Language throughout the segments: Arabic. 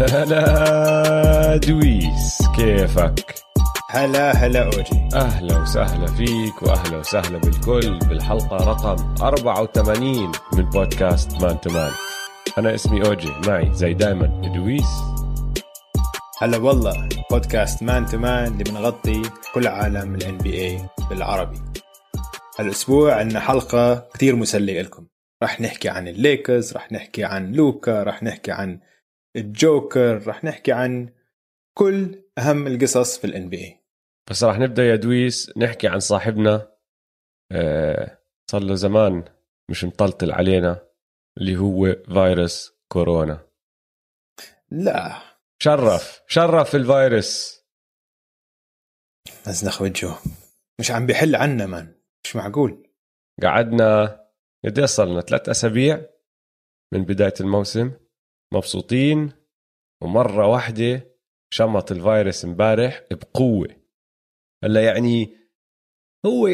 هلا دويس كيفك؟ هلا هلا أوجي. أهلا وسهلا فيك وأهلا وسهلا بالكل بالحلقة رقم 84 من بودكاست man to man. أنا اسمي أوجي معي زي دايما دويس. هلا والله بودكاست man to man اللي بنغطي كل عالم ال NBA بالعربي. هالأسبوع عندنا حلقة كثير مسلية لكم. رح نحكي عن الليكرز رح نحكي عن لوكا رح نحكي عن الجوكر رح نحكي عن كل أهم القصص في ال NBA بس راح نبدأ يا دويس نحكي عن صاحبنا. آه صار له زمان مش مطلطل علينا اللي هو فيروس كورونا. لا. شرف شرف الفيروس. مزنخ وجهه. مش عم بيحل عنا مان. مش معقول. قعدنا قد صار لنا ثلاث أسابيع من بداية الموسم. مبسوطين ومرة واحدة شمط الفيروس امبارح بقوة. هلأ يعني هو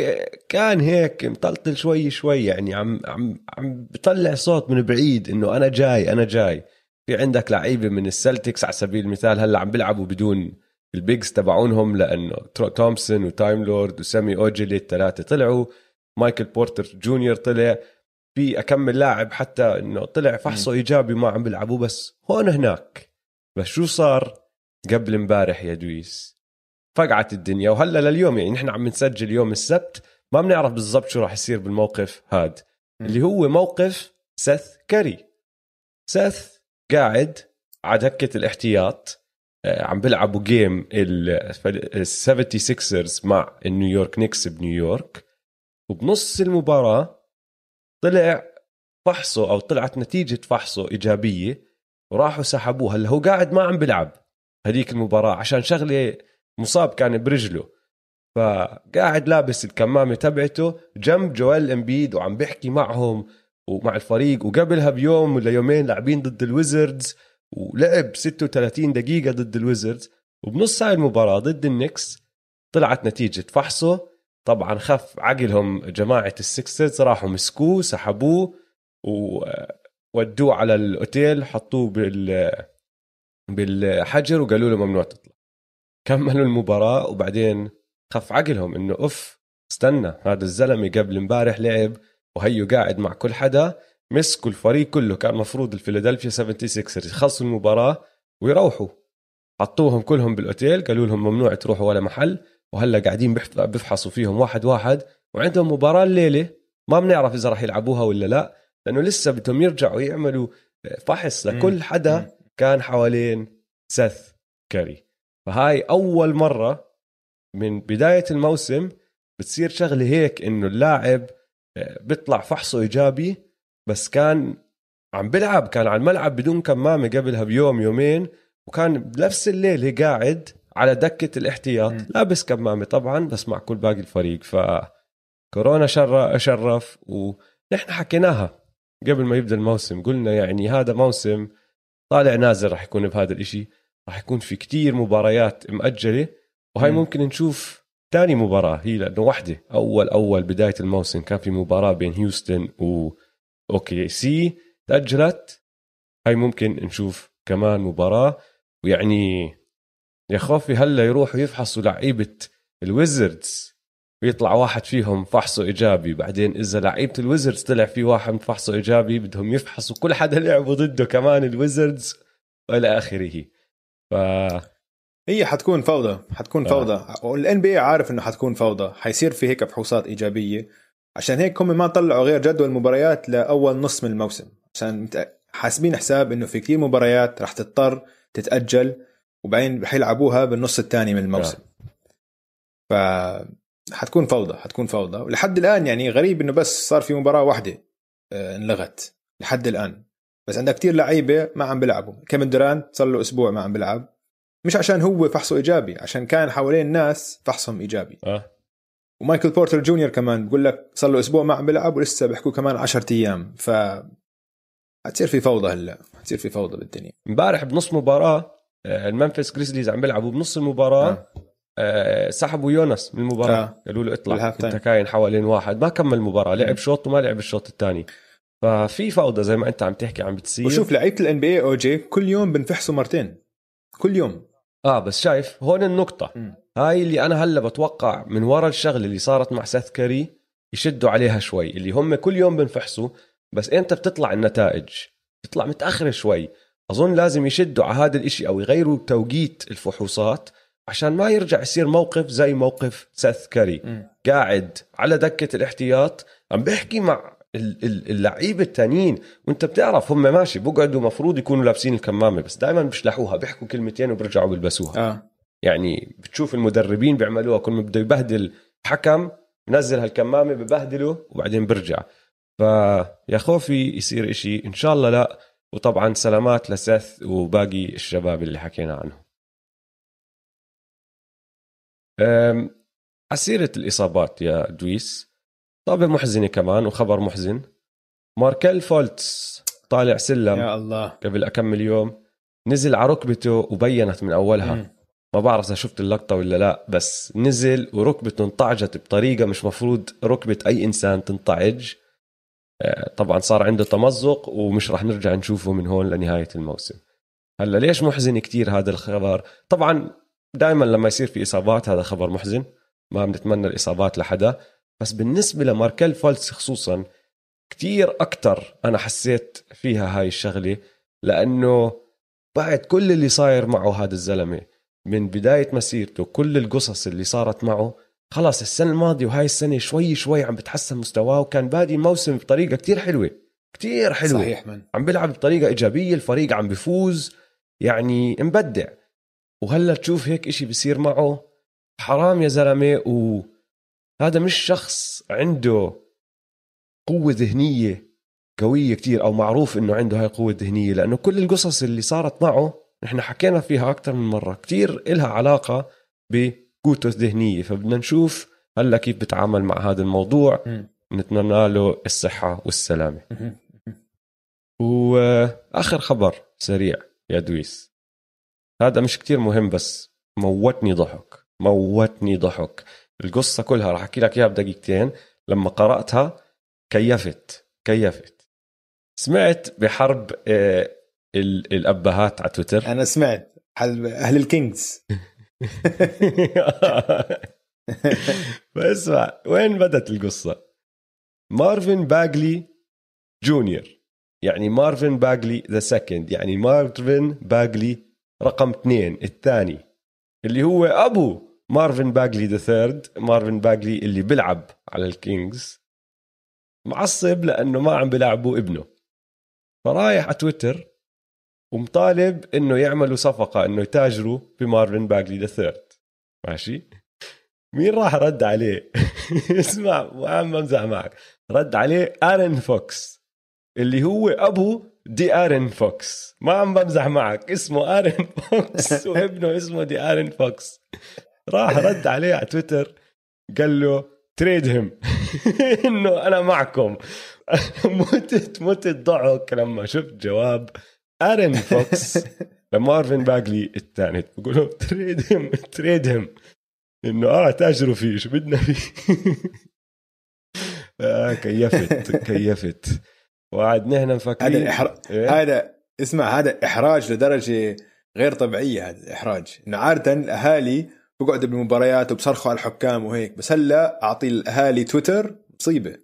كان هيك مطلطل شوي شوي يعني عم عم عم بطلع صوت من بعيد إنه أنا جاي أنا جاي. في عندك لعيبة من السلتكس على سبيل المثال هلأ عم بيلعبوا بدون ال bigs تبعونهم لأنه تومسون وتايم لورد وسامي اوجيلي الثلاثه طلعوا مايكل بورتر جونيور طلع. في كم لاعب حتى إنه طلع فحصه إيجابي ما عم بيلعبوا بس هون هناك. بس شو صار قبل امبارح يا دويس؟ فقعت الدنيا وهلا لليوم يعني نحن عم نسجل يوم السبت ما بنعرف بالضبط شو راح يصير بالموقف هاد. اللي هو موقف سيث كاري. سيث قاعد على دكة الاحتياط آه، عم بيلعبوا game ال 76رز مع النيويورك نيكس بنيويورك. وبنص المباراة طلع فحصه أو طلعت نتيجة فحصه إيجابية وراحوا سحبوه. هلأ هو قاعد ما عم بيلعب هذيك المباراة عشان شغلة مصاب كان برجله. فقاعد لابس الكمامة تبعته جنب جويل إمبيد وعم بيحكي معهم ومع الفريق. وقبلها بيوم ولا يومين لاعبين ضد الويزردز ولعب 36 دقيقة ضد الويزردز. وبنص هاي المباراة ضد النكس طلعت نتيجة فحصه طبعا خف عقلهم جماعة السكسرز راحوا مسكوه سحبوه وودوه على الأوتيل حطوه بال بالحجر وقالوا له ممنوع تطلع. كملوا المباراة وبعدين خف عقلهم إنه اف استنى هذا الزلمة قبل امبارح لعب وهيو قاعد مع كل حدا مسكوا الفريق كله كان مفروض الفيلادلفيا 76 يخلصوا المباراة ويروحوا. حطوهم كلهم بالأوتيل قالوا لهم ممنوع تروحوا ولا محل. وهلا قاعدين بيفحصوا فيهم واحد واحد وعندهم مباراة الليلة. ما بنعرف إذا راح يلعبوها ولا لا لأنه لسه بدهم يرجعوا يعملوا فحص لكل حدا كان حوالين سيث كاري. فهاي أول مرة من بداية الموسم بتصير شغلة هيك إنه اللاعب آه، بيطلع فحصه إيجابي بس كان عم بلعب كان على الملعب بدون كمامة قبلها بيوم يومين وكان بنفس الليل قاعد على دكة الاحتياط. م. لابس كمامة طبعا بس مع كل باقي الفريق. ف كورونا شر شرف ونحن حكيناها قبل ما يبدأ الموسم. قلنا يعني هذا موسم طالع نازل راح يكون بهذا الإشي. راح يكون في كتير مباريات مأجلة وهي م. ممكن نشوف ثاني مباراة. هي لأنه واحدة أول أول بداية الموسم كان في مباراة بين هيوستن و OKC تأجلت. هاي ممكن نشوف كمان مباراة. ويعني يا خوفي هلا يروحوا يفحصوا لعيبة الويزردز. ويطلع واحد فيهم فحصه إيجابي بعدين إذا لعيبة الويزردز طلع في واحد فحصه إيجابي بدهم يفحصوا كل حدا لعبوا ضده كمان الويزردز وإلى آخره. ف هي حتكون فوضى حتكون آه. فوضى. والان بي عارف إنه حتكون فوضى. حيصير في هيك فحوصات إيجابية. عشان هيك هم ما طلعوا غير جدول المباريات لأول نص من الموسم. عشان حاسبين حساب إنه في كثير مباريات راح تضطر تتأجل. وبعدين حيلعبوها بالنص الثاني من الموسم. آه. ف حتكون فوضى حتكون فوضى. ولحد الآن يعني غريب إنه بس صار في مباراة واحدة آه، انلغت لحد الآن. بس عندك كتير لعيبة ما عم بيلعبوا. كيفن دورانت صار له أسبوع ما عم بيلعب. مش عشان هو فحصه إيجابي عشان كان حوالين ناس فحصهم إيجابي. أه. ومايكل بورتر جونيور كمان بقول لك صار له أسبوع ما عم بيلعب ولسه بيحكوا كمان 10 أيام. ف حتصير في فوضى هلأ حتصير في فوضى بالدنيا. امبارح بنص مباراة الممفيس جريزليز عم بيلعبوا بنص المباراة. أه. أه سحبوا يوناس من المباراة. آه. قالوا له اطلع انت كاين حوالين واحد. ما كمل المباراه لعب شوط وما لعب الشوط الثاني. ففي فوضى زي ما انت عم تحكي عم بتصير. وشوف لعيبة ال NBA كل يوم بنفحصوا مرتين. كل يوم. آه بس شايف هون النقطة. م. هاي اللي أنا هلأ بتوقع من وراء الشغلة اللي صارت مع سيث كاري يشدوا عليها شوي اللي هم كل يوم بنفحصوا بس انت بتطلع النتائج؟ بتطلع متأخرة شوي. أظن لازم يشدوا على هذا الإشي أو يغيروا توقيت الفحوصات عشان ما يرجع يصير موقف زي موقف سيث كاري. م. قاعد على دكة الاحتياط عم بيحكي مع ال- ال- اللعيبة التانيين وأنت بتعرف هم ماشي بقعدوا مفروض يكونوا لابسين الكمامة بس دائما بيشلحوها بيحكوا كلمتين وبرجعوا بيلبسوها. آه. يعني بتشوف المدربين بيعملوها كل ما بده يبهدل حكم بنزل هالكمامة ببهدله وبعدين برجع. فيا خوفي يصير إشي إن شاء الله لا. وطبعا سلامات لسث وباقي الشباب اللي حكينا عنهم. عسيرة الإصابات يا دويس. طابة محزنة كمان وخبر محزن. ماركل فولتس طالع سلم يا الله. قبل أكمل يوم نزل على ركبته وبينت من أولها. م. ما بعرف إذا شفت اللقطة ولا لا بس نزل وركبته انطعجت بطريقة مش مفروض ركبة أي إنسان تنطعج. طبعا صار عنده تمزق ومش راح نرجع نشوفه من هون لنهاية الموسم. هلأ ليش محزن كتير هذا الخبر؟ طبعا دائما لما يصير في إصابات هذا خبر محزن ما بنتمنى الإصابات لحدا بس بالنسبة لماركل فولتس خصوصا كتير أكتر أنا حسيت فيها هاي الشغلة لأنه بعد كل اللي صاير معه هذا الزلمة من بداية مسيرته كل القصص اللي صارت معه خلاص السنة الماضية وهاي السنة شوي شوي عم بتحسن مستواه وكان بادي الموسم بطريقة كتير حلوة كتير حلوة. صحيح من. عم بيلعب بطريقة إيجابية الفريق عم بيفوز يعني مبدع. وهلأ تشوف هيك إشي بصير معه حرام يا زلمة وهذا مش شخص عنده قوة ذهنية قوية كتير أو معروف إنه عنده هاي القوة الذهنية لأنه كل القصص اللي صارت معه نحن حكينا فيها أكثر من مرة كتير إلها علاقة بقوته الذهنية. فبدنا نشوف هلا كيف بتعامل مع هذا الموضوع. نتمنى له الصحة والسلامة. م. وآخر خبر سريع يا دويس. هذا مش كتير مهم بس موتني ضحك موتني ضحك. القصة كلها راح أحكي لك إياها بدقيقتين. لما قرأتها كيفت كيفت. سمعت بحرب آه، ال- الأبهات على تويتر؟ أنا سمعت. أهل الكينجز. فاسمع وين بدت القصة؟ مارفن باجلي جونيور. يعني مارفن باجلي the second يعني مارفن باجلي رقم اثنين. الثاني اللي هو أبو مارفن باجلي the third مارفن باجلي اللي بيلعب على الكينجز. معصب لأنه ما عم بيلعبوا ابنه. فرايح على تويتر ومطالب إنه يعملوا صفقة إنه يتاجروا بمارفن باجلي the third ماشي؟ مين راح رد عليه؟ اسمع وعم بمزح معك. رد عليه ارن فوكس اللي هو أبو دي ارن فوكس. ما عم بمزح معك. اسمه ارن فوكس وابنه اسمه دي ارن فوكس. راح رد عليه على تويتر قال له trade him إنه أنا معكم. متت متت ضحك لما شفت جواب. ارن فوكس لمارفن باجلي الثاني بقول له trade him trade him إنه آه تأجروا فيه شو بدنا فيه؟ آه كيفت كيفت. وقعد نحن مفكرين هذا الإحر... إيه؟ هذا اسمع هذا إحراج لدرجة غير طبيعية هذا الاحراج إنه عادة الأهالي بقعدوا بالمباريات وبصرخوا على الحكام وهيك بس هلا أعطي الأهالي تويتر مصيبة.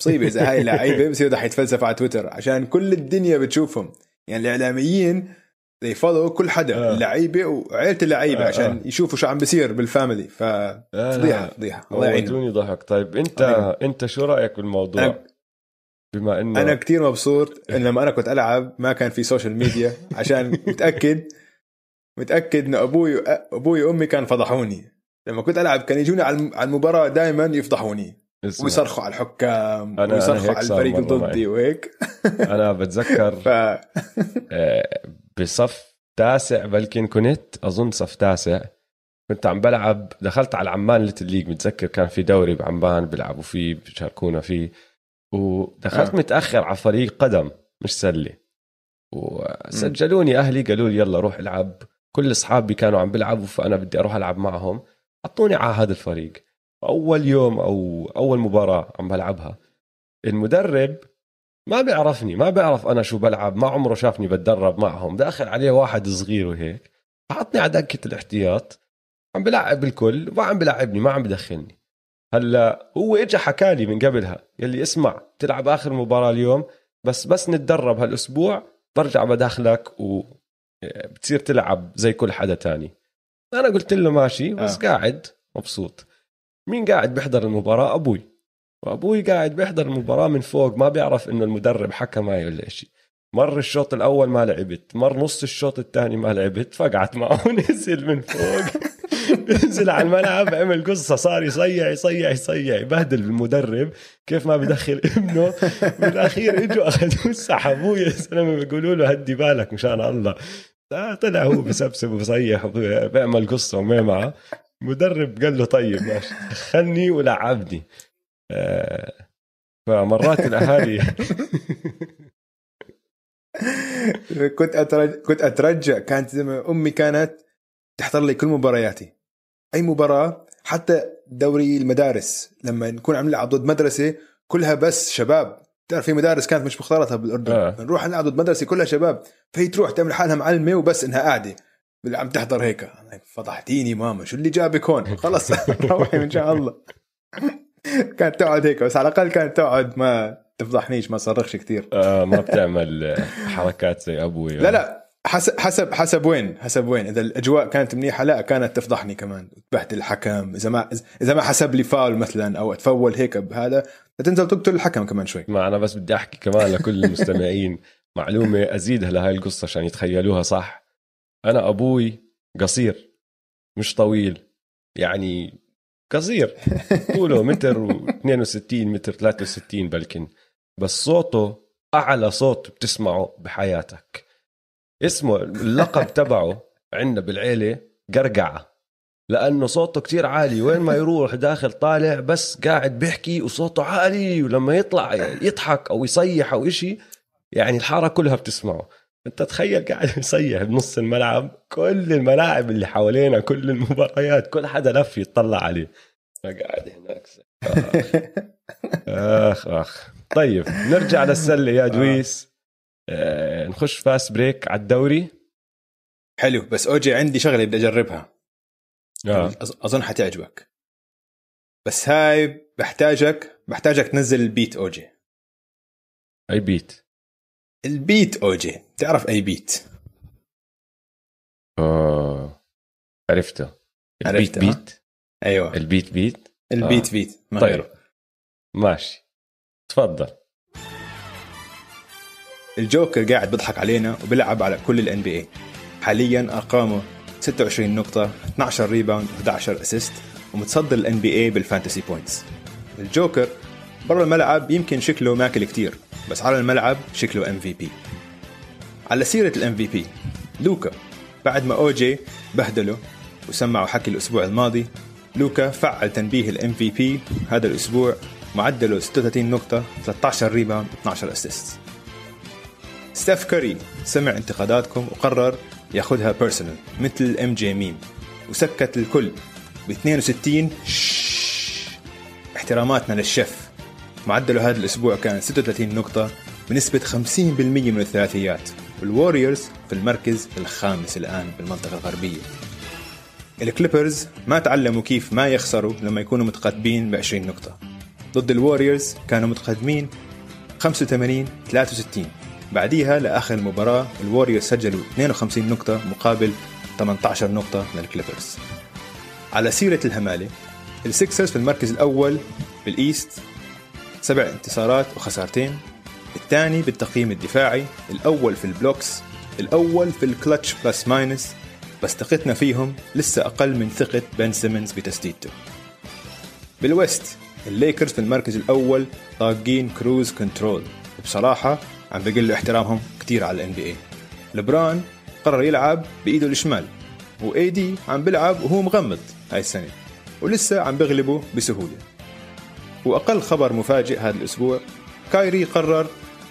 مصيبة إذا هاي اللعيبه بصيروا رح يتفلسفوا على تويتر عشان كل الدنيا بتشوفهم. يعني الإعلاميين زي follow كل حدا آه. اللعيبة وعيلة اللعيبة آه، عشان آه. يشوفوا شو عم بيصير بال family. ف لا، فضيحة. فضيحة. الله يعينهم. ضحك. طيب أنت الله أنت شو رأيك بالموضوع؟ أنا بما إنه أنا كتير مبسوط إن لما أنا كنت ألعب ما كان في social media عشان متأكد متأكد إن أبوي أبوي وأمي كان فضحوني. لما كنت ألعب كان يجوني على الم- على المباراة دائما يفضحوني. ويصرخوا على الحكام أنا- ويصرخوا على الفريق. ضدي وهيك أنا بتذكر ف آه، بصف تاسع بلكن كنت أظن صف تاسع كنت عم بلعب دخلت على عمان Little League متذكر كان في دوري بعمان بيلعبوا فيه بيشاركونا فيه ودخلت. آه. متأخر على فريق قدم مش سلة وسجلوني أهلي قالوا لي يلا روح العب كل أصحابي كانوا عم بيلعبوا فأنا بدي أروح ألعب معهم حطوني على هذا الفريق أول يوم أو أول مباراة عم بلعبها المدرب ما بيعرفني ما بيعرف أنا شو بلعب ما عمره شافني بتدرب معهم داخل عليه واحد صغير وهيك حطني على دكة الاحتياط عم بلعب الكل وما عم بلعبني ما عم بدخلني. هلأ هو اجى حكى لي من قبلها يلي اسمع تلعب آخر مباراة اليوم بس بس نتدرب هالأسبوع برجع بداخلك وبتصير تلعب زي كل حدا تاني. أنا قلت له ماشي بس آه. قاعد مبسوط. مين قاعد بيحضر المباراة؟ أبوي. وأبوي قاعد بيحضر المباراة من فوق ما بيعرف إنه المدرب حكى معي ولا شيء مر الشوط الأول ما لعبت مر نص الشوط الثاني ما لعبت فقعت معه نزل من فوق. نزل على الملعب عمل قصة صار يصيع يصيع يصيع يبهدل المدرب. كيف ما بدخل ابنه بالأخير إجوا أخذوه سحبوه يا زلمه بيقولوا له هدي بالك مشان الله. طلع هو بسبسب وبصيح وبيعمل قصة وما معه مدرب قال له طيب ماشي دخلني ولعبني. آه، فمرات الأهالي كنت اترجع كنت أترجع كانت أمي كانت تحضر لي كل مبارياتي. أي مباراة حتى دوري المدارس لما نكون عم نلعب ضد مدرسة كلها بس شباب. تعرف في مدارس كانت مش مختلطة بالأردن. آه. نروح نلعب ضد مدرسة كلها شباب. فهي تروح تعمل حالها معلمة وبس إنها قاعدة. عم تحضر هيك. فضحتيني ماما شو اللي جابك هون؟ خلص روحي ان شاء الله. كانت تقعد هيك بس على الأقل كانت تقعد ما تفضحنيش ما صرخش كثير آه ما بتعمل حركات زي أبوي. لا لا حسب حسب حسب وين حسب وين. إذا الأجواء كانت منيحة لا كانت تفضحني كمان. تبهدل الحكم. إذا ما إذا ما حسب لي فاول مثلا أو أتفول هيك بهذا تنزل تقتل الحكم كمان شوي. ما أنا بس بدي أحكي كمان لكل المستمعين. معلومة ازيدها لهي القصة عشان يتخيلوها صح. أنا أبوي قصير مش طويل يعني قصير. طوله متر و62 متر 63 بلكن. بس صوته أعلى صوت بتسمعه بحياتك. اسمه اللقب تبعه عندنا بالعيلة قرقعة. لأنه صوته كتير عالي. وين ما يروح داخل طالع بس قاعد بيحكي وصوته عالي. ولما يطلع يضحك أو يصيح أو إشي يعني الحارة كلها بتسمعه. أنت تخيل قاعد يصيح بنص الملعب كل الملاعب اللي حوالينا كل المباريات كل حدا لف يطلع عليه. فقاعد هناك. أخ أخ. طيب نرجع للسلة يا دويس. آه. نخش fast break على الدوري. حلو بس أوجي عندي شغلة بدي أجربها. آه. أظن حتعجبك. بس هاي بحتاجك بحتاجك تنزل البيت أوجي. أي بيت؟ البيت أوجي تعرف أي بيت؟ آه عرفته. البيت بيت؟ أيوه. البيت بيت؟ البيت آه. بيت ما طيب. ماشي. تفضل. الجوكر قاعد بيضحك علينا وبيلعب على كل ال NBA حاليا أرقامه 26 نقطة 12 rebound 11 assist ومتصدر ال NBA بال fantasy points الجوكر برا الملعب يمكن شكله ماكل كتير بس على الملعب شكله MVP على سيرة ال MVP لوكا بعد ما اوجي بهدله وسمعوا حكي الأسبوع الماضي لوكا فعل تنبيه ال MVP هذا الأسبوع معدله 36 نقطة 13 rebound 12 assist ستيف كاري سمع انتقاداتكم وقرر ياخذها personal مثل MJ meme وسكت الكل ب 62 احتراماتنا للشيف. معدله هذا الأسبوع كان 36 نقطة بنسبة 50% من الثلاثيات. والوريورز في المركز الخامس الآن بالمنطقة الغربية. الكليبرز ما تعلموا كيف ما يخسروا لما يكونوا متقدمين ب 20 نقطة. ضد الوريورز كانوا متقدمين 85 63 بعديها لآخر المباراه الوريورز سجلوا 52 نقطة مقابل 18 نقطة للكليبرز على سيرة الهمالة السكسرز في المركز الأول بال East سبع انتصارات وخسارتين. الثاني بالتقييم الدفاعي الأول في ال blocks الأول في ال clutch plus minus بس ثقتنا فيهم لسه أقل من ثقة بن سيمنز بتسديدته. بال West الليكرز في المركز الأول طاقين cruise control. وبصراحه عم بقل احترامهم كثير على ال NBA لبران قرر يلعب بإيده الشمال و AD عم بيلعب وهو مغمض هاي السنة ولسه عم بيغلبوا بسهولة. وأقل خبر مفاجئ هذا الأسبوع كايري قرر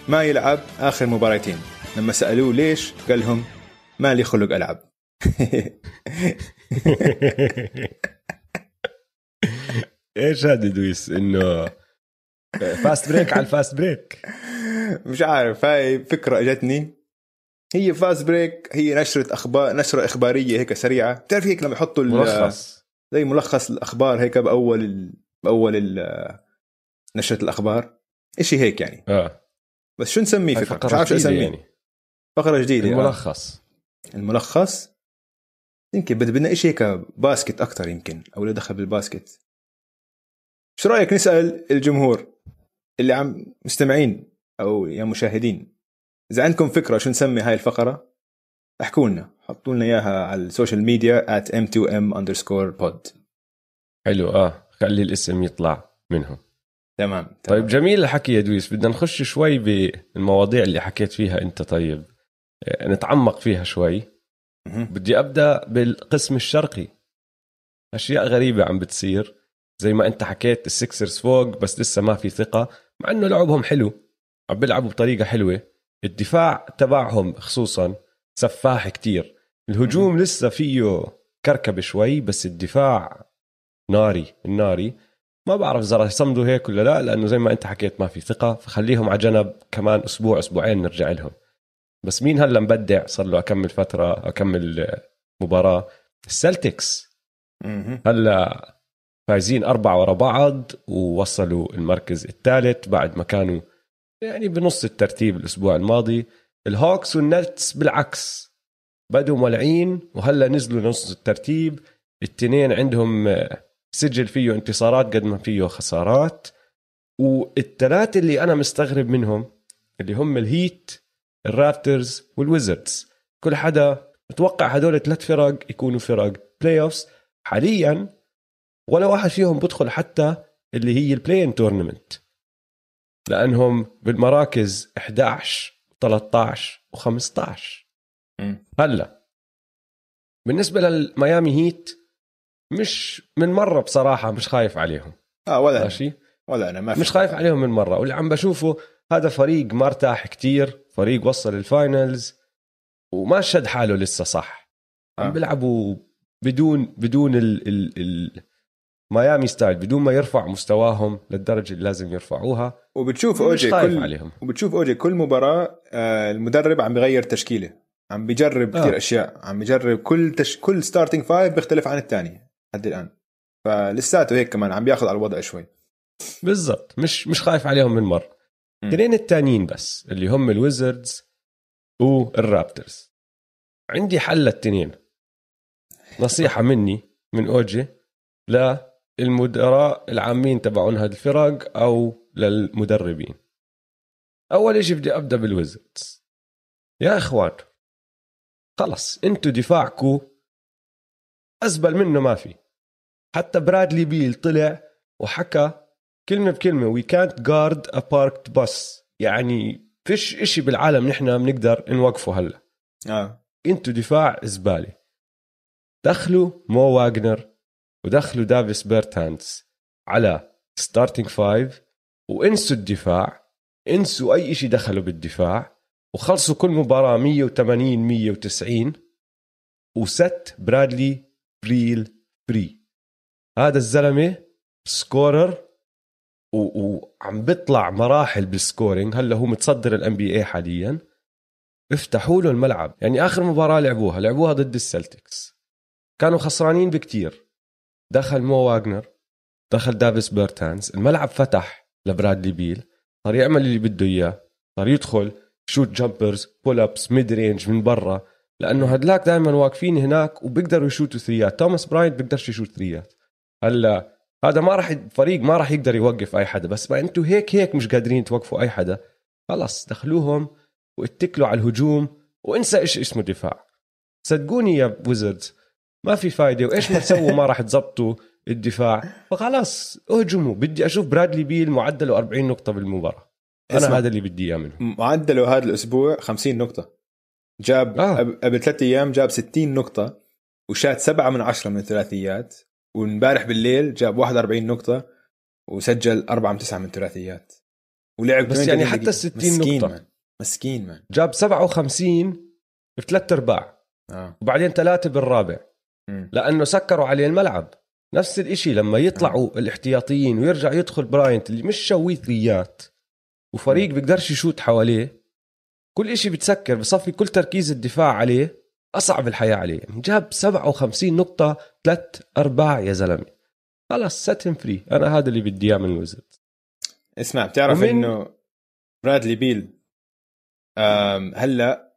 ما يلعب آخر مباراتين. لما سألوه ليش قال لهم ما لي خلق ألعب. إيش هذا دويس؟ إنه fast break على ال fast break مش عارف هاي فكرة أجتني. هي فاست بريك هي نشرة أخبار نشرة إخبارية هيك سريعة. بتعرف هيك لما يحطوا ملخص. زي ملخص الأخبار هيك بأول ال... بأول ال... نشرة الأخبار؟ إشي هيك يعني. آه. بس شو نسميه فكره مش فقرة عارف شو جديدة اسميه يعني. فقرة جديدة الملخص, الملخص. الملخص؟ يمكن بد- بدنا شيء هيك basket أكثر يمكن أو له دخل بال basket. شو رأيك نسأل الجمهور اللي عم مستمعين أو يا مشاهدين إذا عندكم فكرة شو نسمي هاي الفقرة؟ احكوا لنا. حطوا لنا إياها على السوشيال ميديا at m2m underscore pod. حلو. آه. خلي الاسم يطلع منهم. تمام تمام. طيب جميل الحكي يا دويس. بدنا نخش شوي بالمواضيع اللي حكيت فيها انت طيب. آه، نتعمق فيها شوي. بدي أبدأ بالقسم الشرقي. أشياء غريبة عم بتصير. زي ما أنت حكيت السكسرز فوق بس لسه ما في ثقة. مع إنه لعبهم حلو. عم بيلعبوا بطريقة حلوة. الدفاع تبعهم خصوصا سفاح كتير. الهجوم لسه فيه كركبة شوي بس الدفاع ناري الناري. ما بعرف إذا رح يصمدوا هيك ولا لا لأنه زي ما أنت حكيت ما في ثقة فخليهم على جنب كمان أسبوع أسبوعين نرجع لهم. بس مين هلأ مبدع؟ صار له أكمل فترة أكمل مباراة. السلتكس. هلأ فايزين أربعة ورا بعض ووصلوا المركز الثالث بعد ما كانوا يعني بنص الترتيب الأسبوع الماضي. الهوكس والنتس بالعكس بدوا مولعين وهلأ نزلوا نص الترتيب. التنين عندهم سجل فيه انتصارات قد ما فيه خسارات. والثلاثة اللي أنا مستغرب منهم اللي هم الهيت الرابتورز والويزردز. كل حدا متوقع هدول ثلاث فرق يكونوا فرق playoffs حاليا ولا واحد فيهم بدخل حتى اللي هي ال play-in tournament لأنهم بالمراكز 11 13 و15 مم. هلأ بالنسبة للميامي هيت مش من مرة بصراحة مش خايف عليهم. آه ولا. ماشي؟ ولا أنا ما في مش خايف عليهم من مرة. واللي عم بشوفه هذا فريق ما ارتاح كتير فريق وصل ال finals وما شد حاله لسه صح. عم آه. بيلعبوا بدون بدون ال ال ال ميامي style بدون ما يرفع مستواهم للدرجة اللي لازم يرفعوها. وبتشوف أوجي كل عليهم. وبتشوف أوجي كل مباراة آه، المدرب عم بيغير تشكيلة. عم بيجرب آه. كثير أشياء. عم بيجرب كل تش... كل starting five بيختلف عن الثاني لحد الآن. فلسا ته هيك كمان عم بياخذ على الوضع شوي. بالضبط. مش مش خايف عليهم من مره م. اثنين التانيين بس اللي هم الويزردز والرابترز. عندي حل للتنين. نصيحة مني من أوجي للمدراء العامين تبعون هذه الفرق أو للمدربين. أول إشي بدي أبدأ بالويزردز. يا إخوان خلص أنتوا دفاعكم أزبل منه ما في. حتى برادلي بيل طلع وحكى كلمة بكلمة وي كانت جارد ا باركد باس يعني فيش إشي بالعالم نحن بنقدر نوقفه هلا. آه. أنتوا دفاع زبالة دخلوا مو واجنر ودخلوا دافيس بيرتانز على starting five وانسوا الدفاع انسوا أي شيء دخلوا بالدفاع وخلصوا كل مباراة 180 190 وست برادلي بيل free هذا الزلمة scorer وعم بيطلع مراحل بال scoring هلا هو متصدر الان بي اي حاليا. افتحوا له الملعب. يعني آخر مباراة لعبوها. لعبوها ضد السلتكس. كانوا خسرانين بكتير. دخل مو واجنر دخل دافيس بيرتانز. الملعب فتح لبرادلي بيل. صار يعمل اللي بده إياه. صار يدخل. shoot jumpers pull ups mid range من برا. لأنه هدلاك دائما واقفين هناك وبيقدروا يشوتوا three ات. توماس براينت بيقدرش يشوت three ات. هلا هذا ما راح فريق ما راح يقدر يوقف أي حدا. بس ما أنتوا هيك هيك مش قادرين توقفوا أي حدا. خلص دخلوهم واتكلوا على الهجوم وانسى إيش اسمه دفاع صدقوني يا ويزردز ما في فايدة. وإيش ما تسووا ما راح تزبطوا الدفاع. فخلاص اهجموا. بدي أشوف برادلي بيل معدله 40 نقطة بالمباراة. أنا. هذا اللي بدي إياه منهم معدله هذا الأسبوع 50 نقطة. جاب آه. آه. قبل ثلاث أيام جاب 60 نقطة وشات سبعة من عشرة من الثلاثيات وامبارح بالليل جاب 41 نقطة وسجل أربعة من تسعة من الثلاثيات ولعب بس 38 يعني حتى دقيقة. 60 مسكين نقطة. مان. مسكين مان جاب 57 في ثلاث أرباع آه وبعدين ثلاثة بالرابع مم. لأنه سكروا عليه الملعب نفس الإشي لما يطلعوا الاحتياطيين ويرجع يدخل براينت اللي مش شويت three ات وفريق بيقدرش يشوت حواليه كل إشي بتسكر بصفي كل تركيز الدفاع عليه أصعب الحياة عليه. يعني جاب 57 نقطة ثلاث أرباع يا زلمة. خلص set free أنا هذا اللي بدي إياه من الويزردز اسمع بتعرف ومن... إنه برادلي بيل هلأ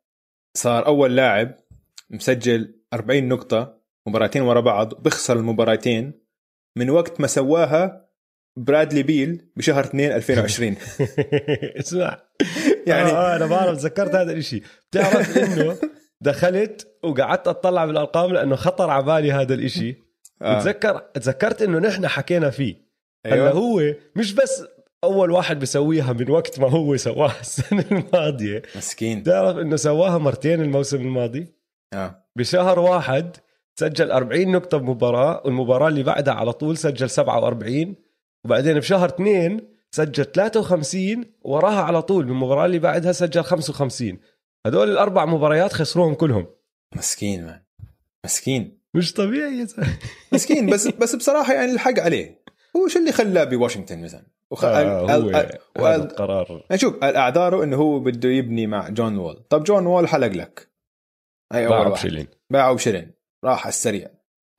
صار أول لاعب مسجل 40 نقطة مباراتين ورا بعض بخسر المباراتين. من وقت ما سواها برادلي بيل بشهر 2 2020 اسمع. يعني آه, آه أنا بعرف تذكرت هذا الشيء بتعرف إنه دخلت وقعدت أطلع بالارقام لأنه خطر على بالي هذا الشيء آه. تذكر تذكرت إنه نحن حكينا فيه. أيوة. هلا هو مش بس أول واحد بيسويها من وقت ما هو سواها السنة الماضية. مسكين. تعرف إنه سواها مرتين الموسم الماضي؟ آه. بشهر واحد سجل 40 نقطة بمباراة والمباراة اللي بعدها على طول سجل 47 وبعدين بشهر اثنين سجل 53 وراها على طول بالمباراة اللي بعدها سجل 55 هدول الأربع مباريات خسروهم كلهم. مسكين مان مسكين. مش طبيعي يا مسكين بس بس بصراحة يعني الحق عليه. هو شو اللي خلاه بواشنطن مثلا؟ وخ... آه هو هذا القرار. يعني شوف أعذاره إنه هو بده يبني مع جون وول. طب جون وول حلق لك. هي أول باعه بشلين باعه بشلين راح على السريع.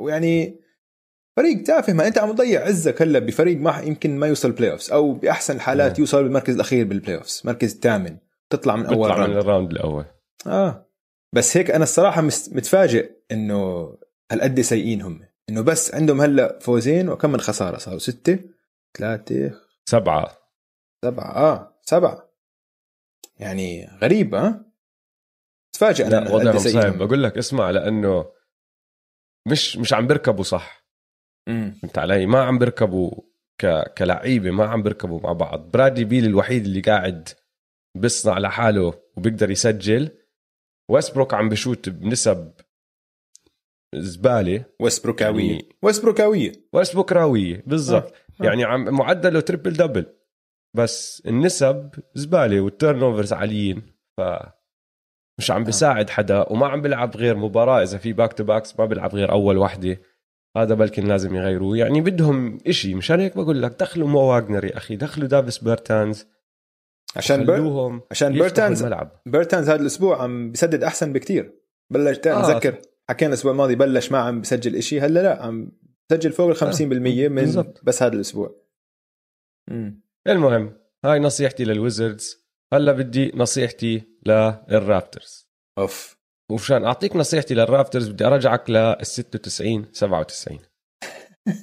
ويعني فريق تافه ما انت عم تضيع عزك هلا بفريق ما يمكن ما يوصل playoffs أو بأحسن الحالات يوصل بالمركز الأخير بال playoffs مركز الثامن تطلع من أول round من ال round الأول. آه. بس هيك أنا الصراحة متفاجئ إنه هالقد سيئين هم. إنه بس عندهم هلا فوزين وكم من خسارة صاروا؟ ستة؟ ثلاثة؟ سبعة. سبعة. آه سبعة. يعني غريب ها آه؟ تفاجئ أنا وضعهم صعب بقول لك اسمع لأنه مش مش عم بيركبوا صح. فهمت علي؟ ما عم بيركبوا ك... كلعيبة ما عم بيركبوا مع بعض. برادلي بيل الوحيد اللي قاعد بيصنع لحاله وبيقدر يسجل. ويسبروك عم بشوت بنسب زبالة. ويسبروكاوية. يعني ويسبروكاوية. ويسبروكاويه بالضبط. آه. آه. يعني عم معدله triple double. بس النسب زبالة وال turnovers عاليين. ف مش عم بيساعد حدا وما عم بيلعب غير مباراة. إذا في back to backs ما بيلعب غير أول وحدة. هذا بلكن لازم يغيروه يعني بدهم إشي مشان هيك بقول لك دخلوا مو واجنر يا أخي دخلوا دافيس بيرتانز عشان بر... عشان بيرتانز. بيرتانز هذا الأسبوع عم بسدد أحسن بكتير بلش آه. نذكر حكينا الأسبوع الماضي بلش ما عم بسجل إشي هلا لا عم بسجل فوق ال 50% آه. من بالزبط. بس هذا الأسبوع مم. المهم هاي نصيحتي للويزردز هلا بدي نصيحتي للرابترز off ومشان أعطيك نصيحتي للرابترز بدي أرجعك لل 96 97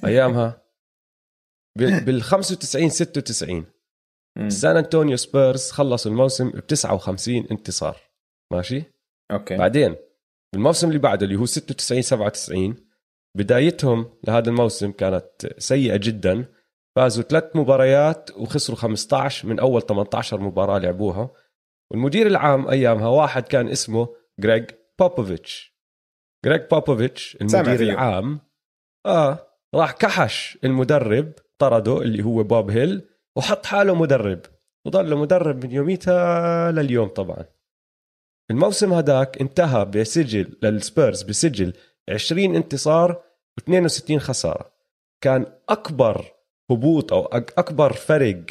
أيامها. بال 95 96 سان أنطونيو سبيرز خلصوا الموسم ب 59 انتصار. ماشي؟ أوكي. بعدين الموسم اللي بعده اللي هو 96 97 بدايتهم لهذا الموسم كانت سيئة جدا. فازوا ثلاث مباريات وخسروا 15 من أول 18 مباراة لعبوها. والمدير العام أيامها واحد كان اسمه جريج بوبوفيتش جريج بوبوفيتش المدير العام. آه راح كحش المدرب طرده اللي هو بوب هيل وحط حاله مدرب. وظل مدرب من يوميتها لليوم طبعا. الموسم هداك انتهى بسجل للسبيرز بسجل 20 انتصار و62 خسارة. كان أكبر هبوط أو أكبر فرق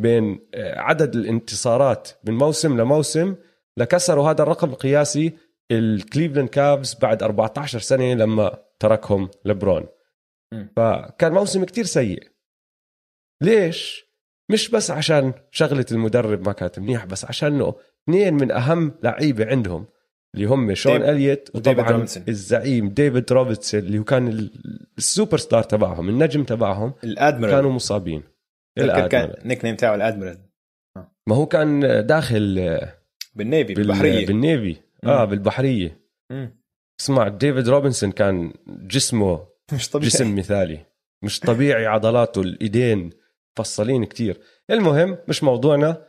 بين آه، عدد الانتصارات من موسم لموسم لكسروا هذا الرقم القياسي الكليفلاند كابز بعد 14 سنة لما تركهم لبرون فكان موسم كتير سيء. ليش؟ مش بس عشان شغلة المدرب ما كانت منيحة بس عشان اثنين من أهم لعيبة عندهم اللي هم شون إليوت وطبعا الزعيم ديفيد روبنسون اللي هو كان السوبر ستار تبعهم النجم تبعهم الأدميرال. كانوا مصابين. كان nickname تاعه الأدميرال. ما هو كان داخل بال navy بالبحرية. بال navy. آه بالبحرية. مم. اسمع ديفيد روبنسون كان جسمه مش طبيعي. جسم مثالي. مش طبيعي عضلاته الإيدين فصلين كتير. المهم مش موضوعنا.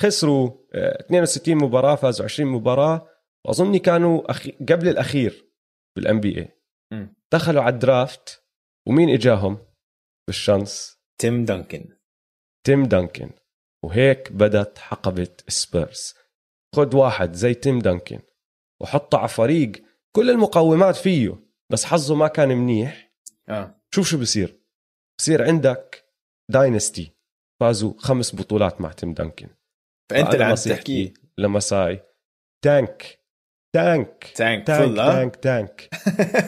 خسروا 62 آه، مباراة فازوا 20 مباراة. واظني كانوا أخي... قبل الأخير بالان بي اي دخلوا على ال draft. ومين إجاهم؟ بال chance. تيم دانكن. تيم دانكن. وهيك بدت حقبة سبيرز. خد واحد زي تيم دانكن. وحطه على فريق كل المقومات فيه. بس حظه ما كان منيح. آه. شوف شو بصير بصير عندك dynasty. فازوا خمس بطولات مع تيم دانكن. فأنت اللي عم نصيحتي تحكي. لمساي. tank. tank. tank tank فل ها tank tank.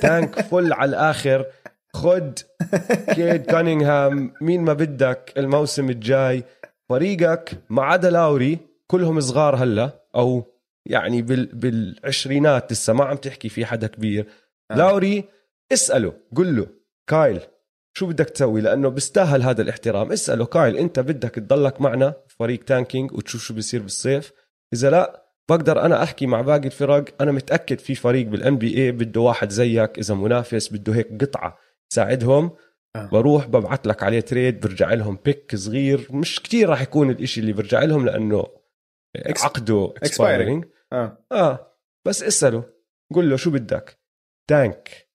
tank full على الآخر. خد. كيد كانينغهام. مين ما بدك. الموسم الجاي. فريقك ما عدا لاوري. كلهم صغار هلا. أو يعني بال بالعشرينات لسه ما عم تحكي في حدا كبير. آه. لاوري اسأله قل له كايل شو بدك تسوي؟ لأنه بيستاهل هذا الاحترام. اسأله كايل أنت بدك تضلك معنا فريق tanking وتشوف شو بيصير بالصيف؟ إذا لا بقدر أنا أحكي مع باقي الفرق. أنا متأكد في فريق بال NBA بده واحد زيك إذا منافس بده هيك قطعة تساعدهم. آه. بروح ببعث لك عليه trade برجع لهم pick صغير. مش كتير راح يكون الإشي اللي برجع لهم لأنه عقده. expiring آه. آه. بس اسأله. قل له شو بدك؟ tank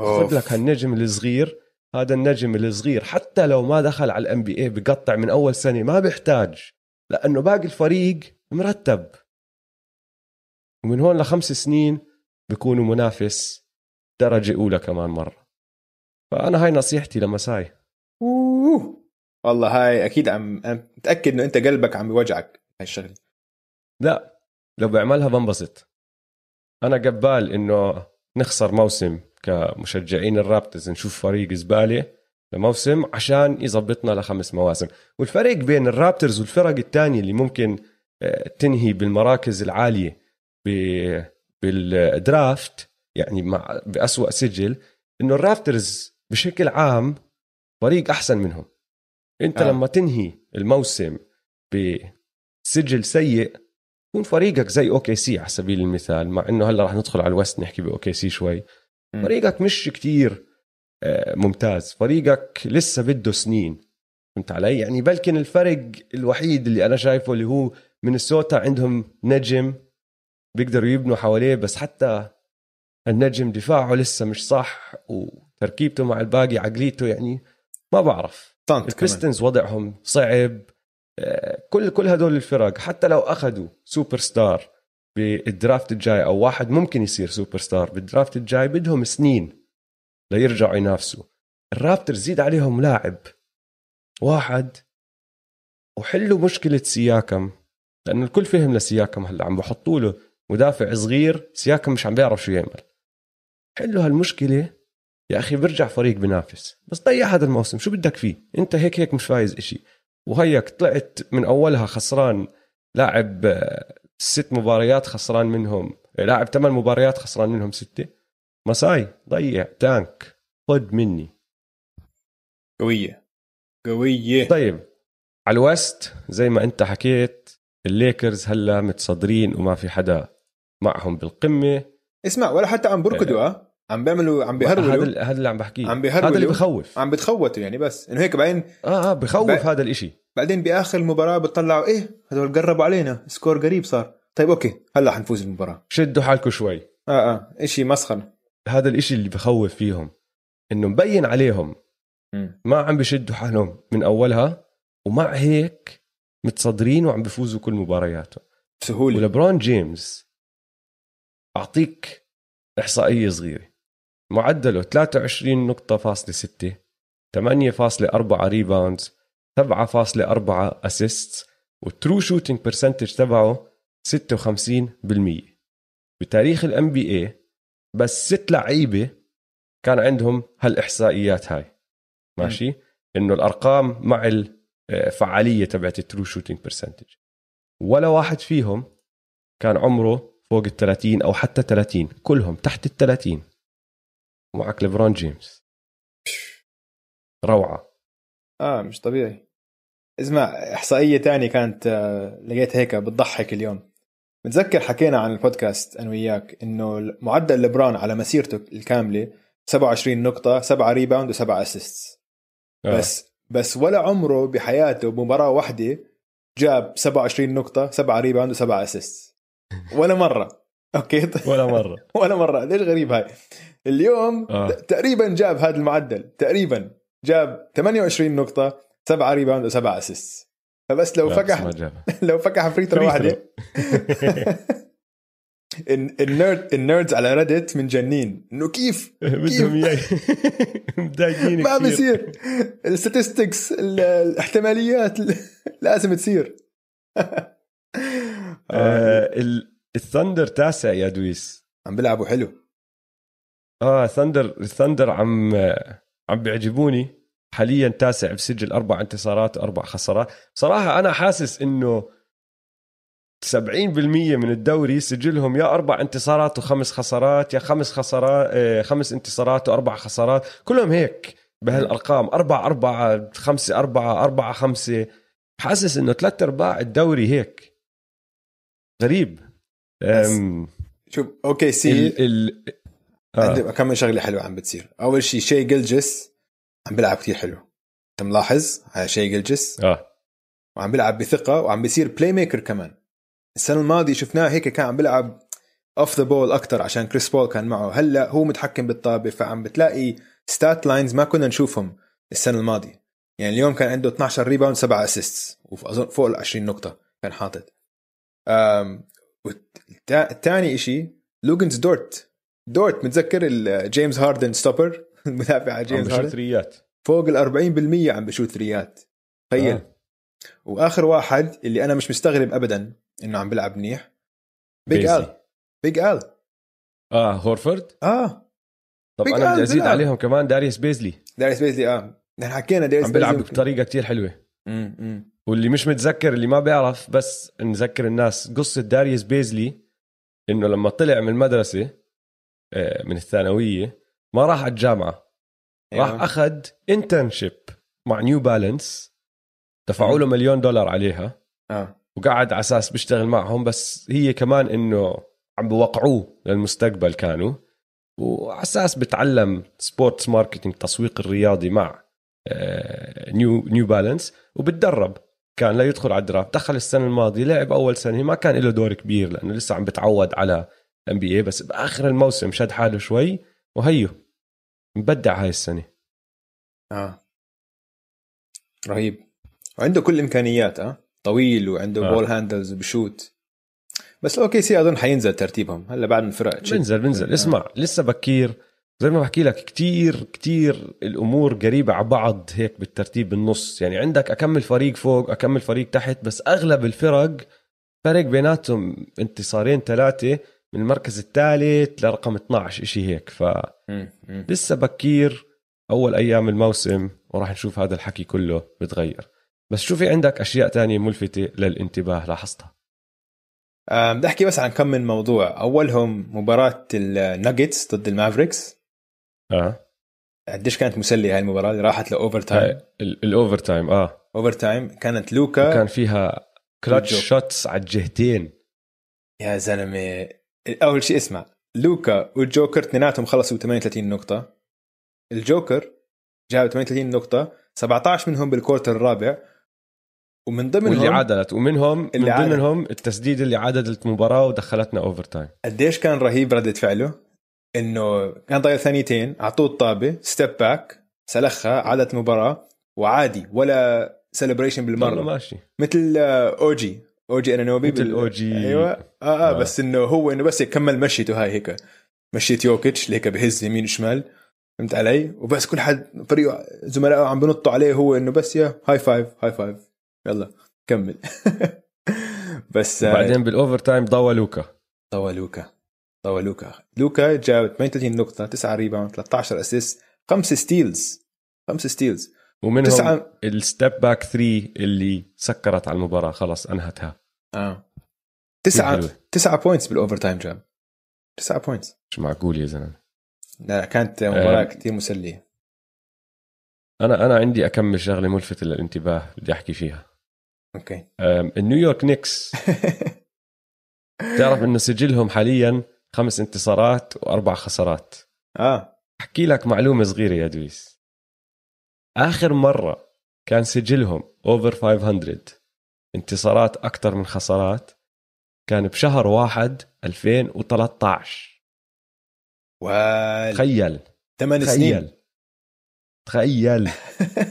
خذ لك هالنجم الصغير. هذا النجم الصغير حتى لو ما دخل على ال NBA بقطع من أول سنة ما بيحتاج لأنه باقي الفريق مرتب. ومن هون لخمس سنين بيكونوا منافس درجة أولى كمان مرة. فأنا هاي نصيحتي لمساي. أوه. والله هاي أكيد عم أنا متاكد إنه أنت قلبك عم بيوجعك هاي الشغلة. لا. لو بعملها بنبسط أنا قبال إنه نخسر موسم كمشجعين الرابترز نشوف فريق زبالة لموسم عشان يظبطنا لخمس مواسم والفرق بين الرابترز والفرق الثانية اللي ممكن آه، تنهي بالمراكز العالية بال draft يعني مع بأسوأ سجل إنه ال Raptors بشكل عام فريق أحسن منهم أنت. آه. لما تنهي الموسم بسجل سيء يكون فريقك زي OKC على سبيل المثال مع إنه هلأ رح ندخل على ال West نحكي ب OKC شوي. فريقك مش كتير آه، ممتاز. فريقك لسه بده سنين. فهمت علي؟ يعني بلكن الفرق الوحيد اللي أنا شايفه اللي هو مينيسوتا عندهم نجم بيقدروا يبنوا حواليه بس حتى النجم دفاعه لسه مش صح وتركيبته مع الباقي عقليته يعني ما بعرف. ال Pistons وضعهم صعب. كل كل هدول الفرق حتى لو أخذوا superstar بال draft الجاي أو واحد ممكن يصير superstar بال draft الجاي بدهم سنين ليرجعوا ينافسوا. الرابتر زيد عليهم لاعب واحد وحلوا مشكلة سياكم لأنه الكل فهم لسياكم هلأ عم بحطوا له مدافع صغير سياكم مش عم بيعرف شو يعمل. حلوا هالمشكلة يا أخي برجع فريق بنافس. بس ضيع هذا الموسم شو بدك فيه؟ أنت هيك هيك مش فايز إشي. وهيك طلعت من أولها خسران لاعب آه، ست مباريات خسران منهم لاعب ثمان مباريات خسران منهم ستة. ماساي ضيع tank. خد مني. قوية. قوية. طيب على ال West زي ما أنت حكيت الليكرز هلا متصدرين وما في حدا معهم بالقمة. اسمع ولا حتى عم بركضوا آه؟ عم بيعملوا عم هذا بيهرولوا. ال- هذا اللي عم بحكيه. عم بيهرولوا. هذا اللي بخوف. عم بتخوتوا يعني بس. إنه هيك بعدين آه آه بخوف ب- هذا الإشي. بعدين بآخر المباراة بتطلعوا إيه هذول قربوا علينا. score قريب صار. طيب okay. هلأ حنفوز المباراة. شدوا حالكم شوي. آه آه. إشي مسخره هذا الإشي اللي بخوف فيهم. إنه مبين عليهم. مم. ما عم بشدوا حالهم من أولها ومع هيك متصدرين وعم بفوزوا كل مبارياتهم. بسهولة. ولبرون جيمس أعطيك إحصائية صغيرة. معدله 23 نقطة فاصلة 6 8.4 ريباوندز 7.4 assist وال true shooting percentage تبعه 56% بتاريخ ال NBA بس ست لعيبة كان عندهم هالإحصائيات هاي. ماشي؟ إنه الأرقام مع الفعاليه تبعت ال true shooting percentage ولا واحد فيهم كان عمره فوق ال 30 أو حتى 30 كلهم تحت ال 30 ومعك ليبرون جيمس. روعة. آه مش طبيعي. اسمع إحصائية تانية كانت آه، لقيت هيك بتضحك اليوم. متذكر حكينا عن البودكاست أنا وياك إنه معدل ليبرون على مسيرته الكاملة 27 نقطة 7 rebound و7 assist آه. بس بس ولا عمره بحياته بمباراة واحدة جاب 27 نقطة 7 rebound و7 assist ولا مرة. okay. ولا مرة. ولا مرة. ليش غريب هاي؟ اليوم آه. تقريبا جاب هذا المعدل. تقريبا جاب 28 نقطة 7 rebound و7 assist فبس لو فكح. لو فكح free throw Free واحدة. ال nerd ال nerds على Reddit مجننين. إنه كيف؟ بدهم اياه مضايقين ما. بيصير. ال statistics الاحتماليات لازم تصير. آه ال- الثندر تاسع يا دويس. عم بيلعبوا حلو. آه ثندر الثندر عم عم بيعجبوني. حاليا تاسع بسجل أربع انتصارات وأربع خسارات. صراحة أنا حاسس إنه 70% من الدوري سجلهم يا أربع انتصارات وخمس خسارات يا خمس خسارات آه، خمس انتصارات وأربع خسارات. كلهم هيك بهالأرقام. أربعة أربعة خمسة أربعة أربعة خمسة. حاسس إنه ثلاث أرباع الدوري هيك. غريب. شوف OKC ال ال آه. كم شغلة حلوة عم بتصير. أول شيء شي جلجس عم بيلعب كتير حلو. أنت ملاحظ؟ على شي جلجس. آه. وعم بيلعب بثقة وعم بيصير playmaker كمان. السنة الماضية شفناه هيك كان عم بيلعب off the ball أكثر عشان كريس بول كان معه. هلأ هو متحكم بالطابة فعم بتلاقي stat lines ما كنا نشوفهم السنة الماضية. يعني اليوم كان عنده 12 rebound 7 assist واظن فوق ال 20 نقطة كان حاطط. الثاني شيء لوجنز دورت. دورت متذكر جيمس هاردن stopper؟ المدافع عم جيمس بشوت هاردن؟ ثريات. فوق ال 40% عم بشوت ثريات. تخيل. آه. وآخر واحد اللي أنا مش مستغرب ابدا إنه عم بيلعب منيح. big. ال big ال آه هورفورد؟ آه. طب أنا بدي ازيد. عليهم كمان. داريوس بيزلي داريس بيزلي آه. نحن حكينا داريس عم بيلعب بطريقة كتير حلوة. مم، مم. واللي مش متذكر اللي ما بيعرف بس نذكر الناس. قصة داريوس بيزلي إنه لما طلع من المدرسة آه، من الثانوية ما راح على الجامعة. راح أيوة. أخذ internship مع New Balance دفعوا له مليون دولار عليها. آه. وقعد على أساس بيشتغل معهم بس هي كمان إنه عم بوقعوه للمستقبل كانوا. وعلى أساس بتعلم sports marketing تسويق الرياضي مع New New Balance وبتدرب. كان لا يدخل على ال draft دخل السنة الماضية لعب أول سنة ما كان له دور كبير لأنه لسه عم بتعود على NBA بس بآخر الموسم شد حاله شوي وهيو مبدع هاي السنة. آه. رهيب. وعنده كل الامكانيات آه. طويل وعنده آه. ball handles وبشوت بس OKC أظن حينزل ترتيبهم. هلأ بعد الفرق تشد. بنزل بنزل. اسمع لسه بكير. زي ما بحكي لك كتير كتير الأمور قريبة على بعض هيك بالترتيب بالنص. يعني عندك أكمل فريق فوق أكمل فريق تحت بس أغلب الفرق فرق بيناتهم انتصارين ثلاثة من المركز الثالث لرقم 12 شيء هيك. فلسه مم، مم. بكير أول أيام الموسم وراح نشوف هذا الحكي كله بتغير. بس شو في عندك أشياء تانية ملفتة للانتباه لاحظتها؟ آه، بدي أحكي بس عن كم من موضوع. أولهم مباراة الناجتس ضد ال Mavericks. آه. قديش كانت مسلية هاي المباراة؟ اللي راحت ل overtime ال overtime آه. overtime كانت لوكا. كان فيها والجو. shots على الجهتين. يا زلمة. أول شيء اسمع. لوكا والجوكر اثنيناتهم خلصوا 38 نقطة. الجوكر جاب 38 نقطة. 17 منهم بال quarter الرابع. ومن ضمنهم واللي عادلت. ومنهم اللي من. ضمنهم التسديد اللي عادلت المباراة ودخلتنا overtime قديش كان رهيب ردة فعله؟ إنه كان ضايل ثانيتين أعطوه الطابة step back سلخها عادلت المباراة وعادي ولا celebration والله بالمرة ماشي. مثل آه، اوجي اوجي انانوبي مثل اوجي أيوه. آه آه آه. بس إنه هو إنه بس يكمل مشيته هاي هيك. مشيت يوكيتش هيك بهز يمين وشمال. فهمت علي؟ وبس كل حد فريقه زملائه عم بنطوا عليه هو إنه بس يا high five high five يلا كمل. بس آه، بعدين بال overtime ضوى لوكا. ضوى لوكا. ضوى لوكا. لوكا جاب 38 نقطة 9 rebound 13 assist 5 steals. 5 steals. ومنهم تسعة. ال step back 3 اللي سكرت على المباراة خلص أنهتها. آه. 9 حلوة. 9 points بال overtime جاب. 9 points مش معقول يا زلمة. لا كانت مباراة آه. كثير مسلية. أنا أنا عندي أكمل شغلة ملفتة للانتباه بدي أحكي فيها. okay. ال New York Knicks. تعرف إنه سجلهم حاليا خمس انتصارات وأربع خسارات. آه. أحكي لك معلومة صغيرة يا دويس. آخر مرة كان سجلهم over 500 انتصارات أكثر من خسارات كان بشهر واحد 2013 وال تخيل. 8 سنين. تخيل.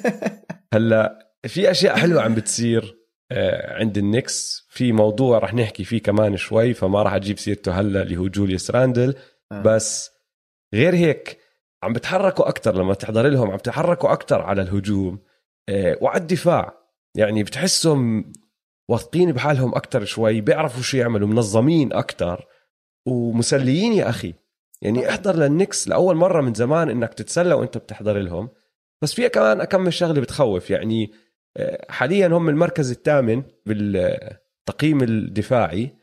هلأ في أشياء حلوة عم بتصير. عند ال Knicks. في موضوع رح نحكي فيه كمان شوي فما راح أجيب سيرته هلا اللي هو جوليوس راندل. آه. بس غير هيك عم بتحركوا أكثر لما تحضر لهم عم تحركوا أكثر على الهجوم. آه، وعلى الدفاع. يعني بتحسهم واثقين بحالهم أكثر شوي بيعرفوا شو يعملوا منظمين أكثر ومسليين يا أخي. يعني احضر للنكس لأول مرة من زمان إنك تتسلى وأنت بتحضر لهم. بس فيها كمان اكمل شغلة بتخوف. يعني آه، حاليا هم المركز الثامن بالتقييم الدفاعي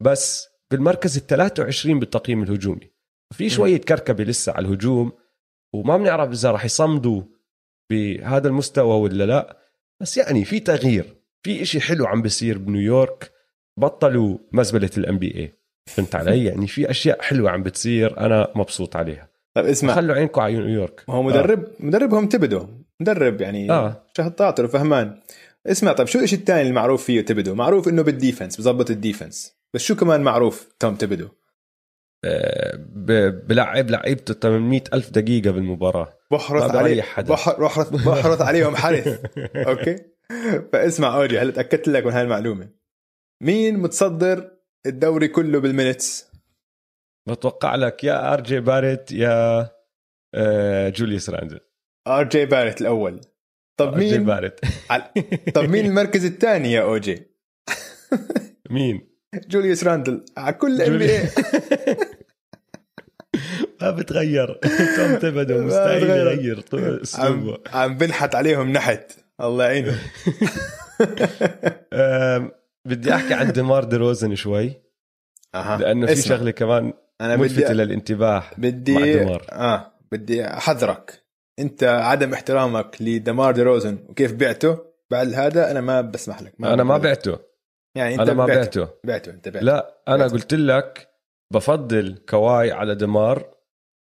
بس بالمركز ال 23 بالتقييم الهجومي. في شوية كركبة لسه على الهجوم وما بنعرف إذا راح يصمدوا بهذا المستوى ولا لا بس يعني في تغيير في إشي حلو عم بيصير بنيويورك بطلوا مزبلة ال NBA فهمت علي؟ يعني في أشياء حلوة عم بتصير أنا مبسوط عليها. طيب اسمع. خلوا عينكم على نيويورك ما هو مدرب آه. مدربهم ثيبودو. مدرب يعني آه. شاطر وفهمان اسمع طيب شو الشيء الثاني المعروف فيه ثيبودو؟ معروف إنه بال defense بظبط ال defense. بس شو كمان معروف توم ثيبودو؟ آه، بلعب لعيبته 800 ألف دقيقة بالمباراة. بحرث عليه بحرث بحرث عليهم حرث okay؟ فاسمع اوجي هلا تأكدت لك من هاي المعلومه مين متصدر الدوري كله بال minutes؟ بتوقع لك يا آر جي باريت يا آه، جوليوس راندل. آر جي بارت الأول. طب جي مين باريت على- طب مين المركز الثاني يا اوجي مين؟ جوليوس راندل. على كل إم بي جولي- ما بتغير. توم ثيبودو مستحيل. يغير اسلوبه عم بنحت عليهم نحت. الله يعينهم بدي أحكي عن ديمار دي روزن شوي. أها. لأنه في شغلة كمان أنا ملفتة بدي للانتباه بدي مع ديمار. آه بدي أحذرك. أنت عدم احترامك لدمار دي روزن وكيف بعته؟ بعد هذا أنا ما بسمح لك. أنا ما. بعته. يعني أنت أنا ما بعته. بعته. بعته أنت بعته. لا أنا بعته. قلت لك بفضل كواي على دمار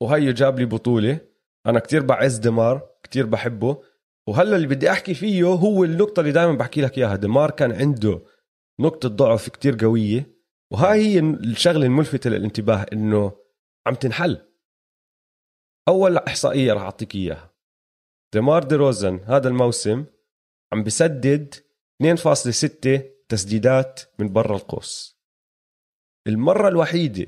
وهيو جاب لي بطولة. أنا كتير بعز دمار كتير بحبه. وهلا اللي بدي أحكي فيه هو النقطة اللي دائما بحكي لك إياها. دمار كان عنده نقطة ضعف كتير قوية وهاي هي الشغلة الملفتة للانتباه إنه عم تنحل. أول إحصائية راح أعطيك إياها. دمار دي روزن هذا الموسم عم بسدد 2.6 تسديدات من برا القوس. المرة الوحيدة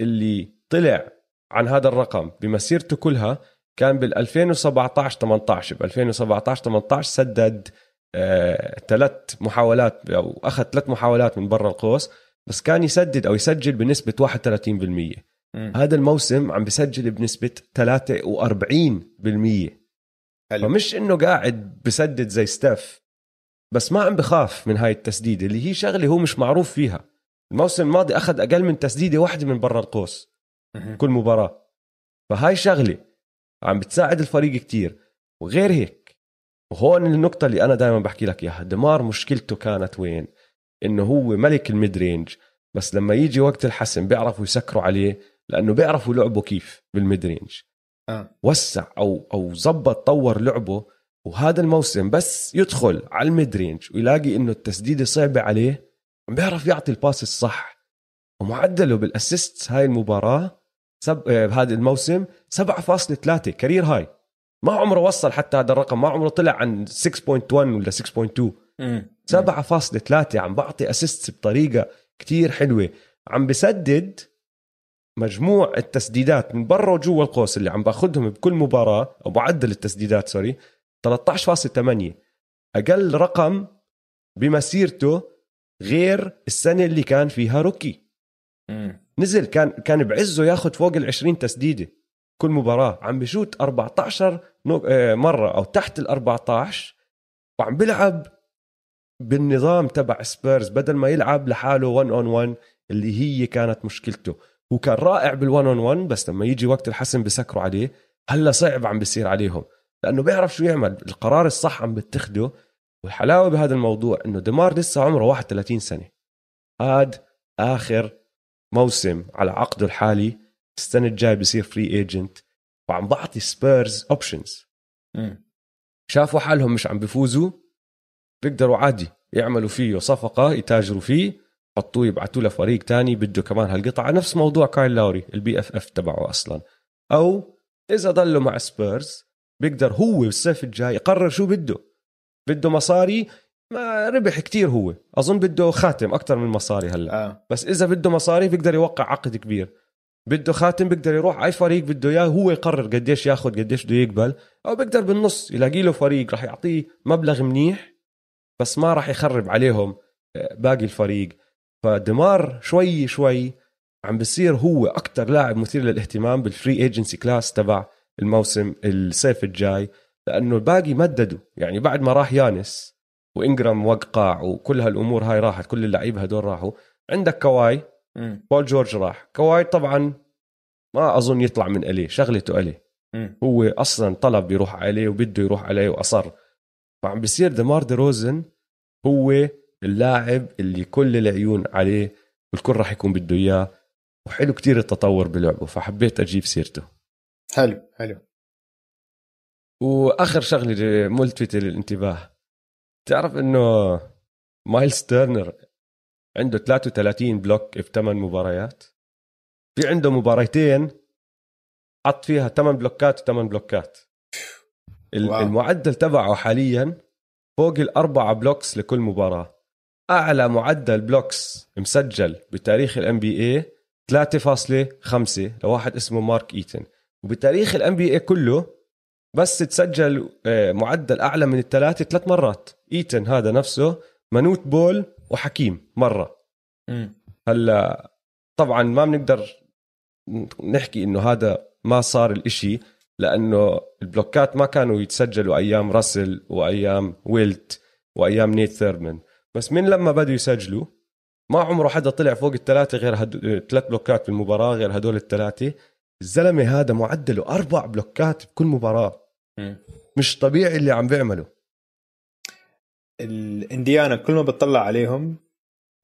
اللي طلع عن هذا الرقم بمسيرته كلها كان بال 2017 18 ب 2017 18 سدد آه، ثلاث محاولات أو أخذ ثلاث محاولات من برا القوس بس كان يسدد أو يسجل بنسبة 31% مم. هذا الموسم عم بسجل بنسبة 43% حلو. فمش إنه قاعد بسدد زي ستيف بس ما عم بخاف من هاي التسديدة اللي هي شغلة هو مش معروف فيها. الموسم الماضي أخذ أقل من تسديدة واحدة من برا القوس مهم. كل مباراة. فهاي شغلة عم بتساعد الفريق كتير. وغير هيك وهون النقطة اللي أنا دائما بحكي لك إياها. دمار مشكلته كانت وين؟ إنه هو ملك ال mid range بس لما يجي وقت الحسم بيعرفوا يسكروا عليه. لأنه بيعرفوا لعبه كيف بال mid range آه. وسع أو أو زبط طور لعبه وهذا الموسم بس يدخل على ال mid range ويلاقي إنه التسديدة صعبة عليه عم بيعرف يعطي ال pass الصح. ومعدله بال assist هاي المباراة سب... آه، هذا الموسم 7.3 career high. ما عمره وصل حتى هذا الرقم ما عمره طلع عن 6.1 ولا 6.2 مم. 7.3 عم بعطي assist بطريقة كتير حلوة. عم بسدد مجموع التسديدات من برا وجوا القوس اللي عم باخذهم بكل مباراة أو معدل التسديدات sorry 13.8 أقل رقم بمسيرته غير السنة اللي كان فيها rookie. مم. نزل كان كان بعزه ياخذ فوق ال 20 تسديدة كل مباراة. عم بشوت 14 نو- آه، مرة أو تحت ال 14 وعم بيلعب بالنظام تبع سبيرز بدل ما يلعب لحاله 1 on 1 اللي هي كانت مشكلته. هو كان رائع بال1 on 1 بس لما يجي وقت الحسم بسكروا عليه هلا صعب عم بيصير عليهم. لأنه بيعرف شو يعمل. القرار الصح عم بتخده والحلاوة بهذا الموضوع إنه ديمار لسه عمره 31 سنة. هاد آخر موسم على عقده الحالي. السنة الجاي بصير free agent وعم بعطي Spurs options. شافوا حالهم مش عم بيفوزوا بيقدروا عادي يعملوا فيه صفقة يتاجروا فيه. حطوه يبعتوه لفريق تاني بده كمان هالقطعة. نفس موضوع كايل لاوري ال BFF تبعه أصلا. أو إذا ضلوا مع سبيرز بيقدر هو بالصيف الجاي يقرر شو بده. بده مصاري ما ربح كتير هو. أظن بده خاتم أكثر من مصاري هلأ. آه. بس إذا بده مصاري بيقدر يوقع عقد كبير. بده خاتم بيقدر يروح أي فريق بده إياه هو يقرر قديش ياخذ قديش بده يقبل. أو بيقدر بالنص يلاقي له فريق راح يعطيه مبلغ منيح بس ما راح يخرب عليهم آه، باقي الفريق. فدمار شوي شوي عم بصير هو أكثر لاعب مثير للاهتمام بال free agency class تبع الموسم الصيف الجاي لأنه الباقي مددوا. يعني بعد ما راح يانس وإنجرام وقع وكل هالأمور هاي راحت كل اللعيبة هدول راحوا عندك كواي. بول جورج راح. كواي طبعا ما أظن يطلع من LA شغلته LA. هو أصلا طلب يروح عليه وبده يروح عليه وأصر. فعم بيصير دمار دي روزن هو اللاعب اللي كل العيون عليه والكل راح يكون بده إياه. وحلو كتير التطور بلعبه فحبيت أجيب سيرته. حلو حلو. وآخر شغلة ملفتة للانتباه. تعرف إنه مايلز تيرنر عنده 33 block في 8 مباريات؟ في عنده مباريتين حط فيها 8 بلوكات و8 بلوكات. واو. المعدل تبعه حاليا فوق الأربعة blocks لكل مباراة. أعلى معدل blocks مسجل بتاريخ ال NBA 3.5 لواحد اسمه مارك إيتن. وبتاريخ ال NBA كله بس تسجل آه، معدل أعلى من الثلاثة ثلاث مرات. إيتن هذا نفسه منوت بول وحكيم مرة. هلا طبعا ما بنقدر نحكي إنه هذا ما صار الإشي لأنه البلوكات ما كانوا يتسجلوا أيام راسل وأيام ويلت وأيام نيت ثيرمان بس من لما بدوا يسجلوا ما عمره حدا طلع فوق الثلاثة غير هدو... ثلاث بلوكات بالمباراه غير هدول الثلاثة. الزلمة هذا معدله أربع بلوكات بكل مباراة. مم. مش طبيعي اللي عم بيعمله. الإنديانا كل ما بتطلع عليهم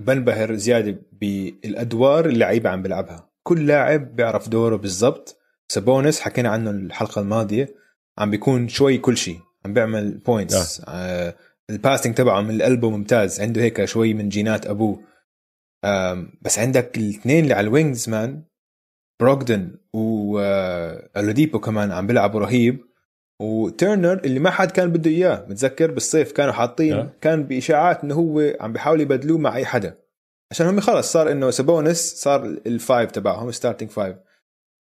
بنبهر زيادة بالأدوار اللي اللعيبه عم بيلعبها. كل لاعب بيعرف دوره بالضبط. سابونس حكينا عنه الحلقة الماضية عم بيكون شوي كل شيء. عم بيعمل points آه ال passing تبعه من القلب ممتاز. عنده هيك شوي من جينات أبوه. بس عندك الاثنين اللي على ال wings man بروغدن والوديبو كمان عم بيلعبوا رهيب. وتيرنر اللي ما حد كان بده إياه متذكر؟ بالصيف كانوا حاطين. كان بإشاعات إنه هو عم بيحاول يبدلوه مع أي حدا. عشان هم خلص صار إنه سابونس صار ال five تبعهم starting five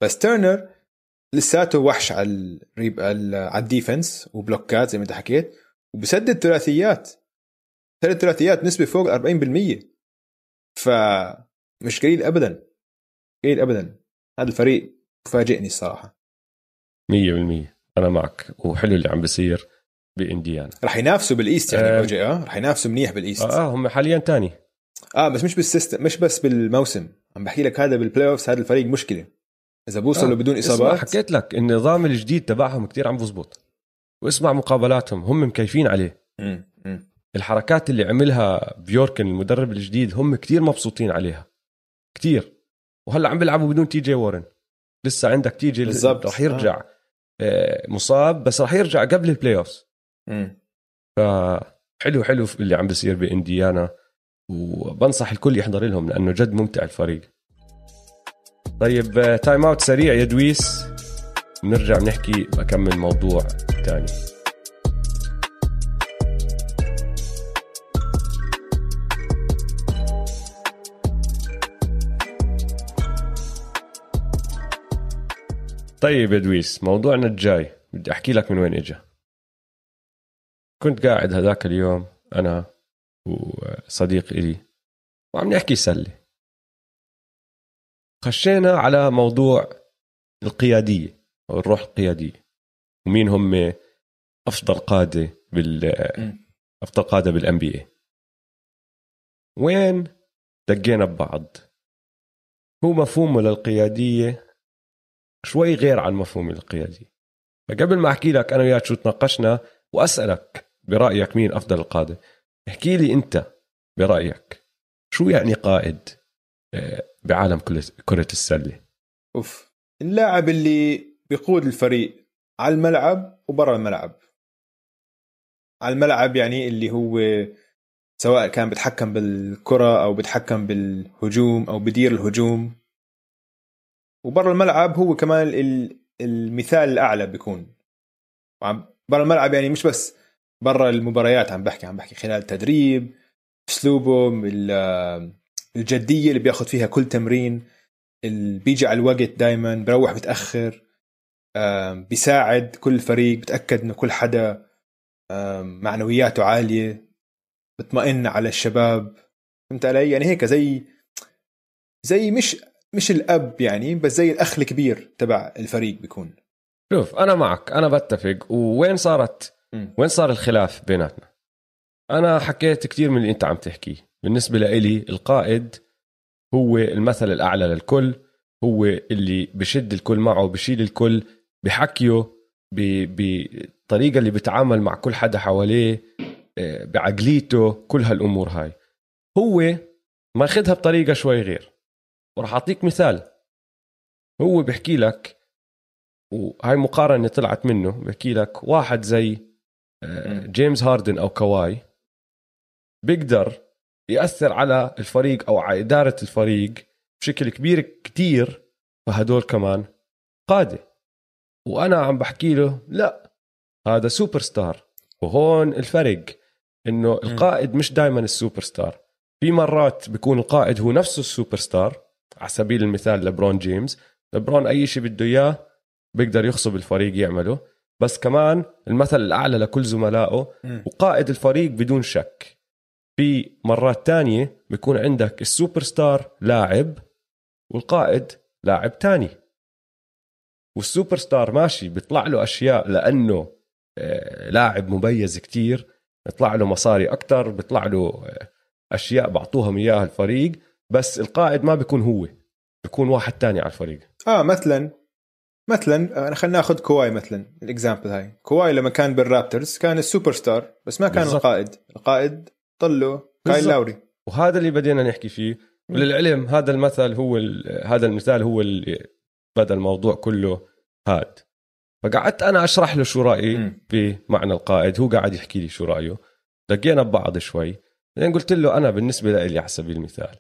بس تيرنر لساته وحش على ال reb على على ال defense وبلوكات زي ما انت حكيت. وبسدد ثلاثيات ثلاث ثلاثيات نسبة فوق 40% فمش قليل ابدا. قليل ابدا. هذا الفريق فاجئني الصراحة. مية بالمية. أنا معك. وحلو اللي عم بيصير بإنديانا. رح ينافسوا بال East يعني. أوجي آه؟ رح ينافسوا منيح بال East. آه, آه هم حاليا تاني. آه بس مش بالسيستم مش بس بالموسم. عم بحكي لك هذا بال playoffs هذا الفريق مشكلة. إذا بوصلوا آه. بدون إصابات. حكيت لك النظام الجديد تبعهم كتير عم بزبط. واسمع مقابلاتهم هم مكيفين عليه. الحركات اللي عملها بيوركن المدرب الجديد هم كتير مبسوطين عليها. كتير. وهلأ عم بيلعبوا بدون تي جي وارن لسه عندك تي جي بالضبط. رح يرجع. آه. مصاب بس رح يرجع قبل ال playoff. فحلو حلو اللي عم بيصير بإنديانا. وبنصح الكل يحضر لهم لأنه جد ممتع الفريق. طيب آه، time out سريع يا دويس. بنرجع بنحكي بكمل موضوع تاني. طيب يا دويس موضوعنا الجاي بدي أحكي لك من وين اجى كنت قاعد هذاك اليوم أنا وصديق إلي وعم نحكي سلة. خشينا على موضوع القيادية. الروح القيادية. ومين هم أفضل قادة بال. أفضل قادة بالان بي اي وين دقينا ببعض؟ هو مفهومه للقيادية شوي غير عن مفهوم القيادية. فقبل ما أحكي لك أنا وياك شو تناقشنا وأسألك برأيك مين أفضل القادة احكي لي أنت برأيك. شو يعني قائد آه، بعالم كرة السلة؟ أوف. اللاعب اللي بيقود الفريق على الملعب وبرا الملعب. على الملعب يعني اللي هو سواء كان بيتحكم بالكرة أو بيتحكم بالهجوم أو بدير الهجوم. وبرا الملعب هو كمان ال- المثال الأعلى بيكون. برا الملعب يعني مش بس برا المباريات عم بحكي عم بحكي خلال التدريب أسلوبه الجدية اللي بياخذ فيها كل تمرين اللي بيجي على الوقت دائما بروح متاخر بيساعد كل فريق بتأكد إنه كل حدا معنوياته عالية بطمئن على الشباب. فهمت علي؟ يعني هيك زي زي مش مش الأب يعني بس زي الأخ الكبير تبع الفريق بيكون. شوف أنا معك أنا بتفق. وين صارت؟ م. وين صار الخلاف بيناتنا؟ أنا حكيت كثير من اللي أنت عم تحكيه بالنسبة لإلي القائد هو المثل الأعلى للكل هو اللي بشد الكل معه بشيل الكل بحكيه بالطريقة اللي بيتعامل مع كل حدا حواليه آه، بعقليته كل هالأمور هاي. هو ماخذها بطريقة شوي غير. وراح أعطيك مثال. هو بيحكي لك وهاي مقارنة طلعت منه بحكي لك واحد زي آه، جيمس هاردن أو كواي بيقدر يأثر على الفريق أو على إدارة الفريق بشكل كبير كتير فهدول كمان قادة. وأنا عم بحكي له لا هذا سوبر ستار وهون الفرق إنه القائد مش دائما السوبر ستار في مرات بيكون القائد هو نفسه السوبر ستار على سبيل المثال لبرون جيمس. لبرون أي شيء بده إياه بيقدر يغصب الفريق يعمله. بس كمان المثل الأعلى لكل زملائه وقائد الفريق بدون شك. في مرات تانية بيكون عندك السوبر ستار لاعب والقائد لاعب تاني. والسوبر ستار ماشي بيطلع له أشياء لأنه آه، لاعب مميز كتير بيطلع له مصاري أكثر بيطلع له آه، أشياء بعطوهم إياها الفريق بس القائد ما بيكون هو بيكون واحد تاني على الفريق. آه مثلا مثلا آه، خلينا ناخذ كواي مثلا ال example هاي. كواي لما كان بالرابترز كان السوبر ستار بس ما كان بالزبط. القائد. القائد ضله كايل لاوري وهذا اللي بدينا نحكي فيه. وللعلم هذا المثل هو هذا المثال هو اللي بدا الموضوع كله هاد. فقعدت أنا أشرح له شو رأيي بمعنى القائد. هو قاعد يحكي لي شو رأيه. لقينا ببعض شوي. بعدين قلت له أنا بالنسبة لي على سبيل المثال.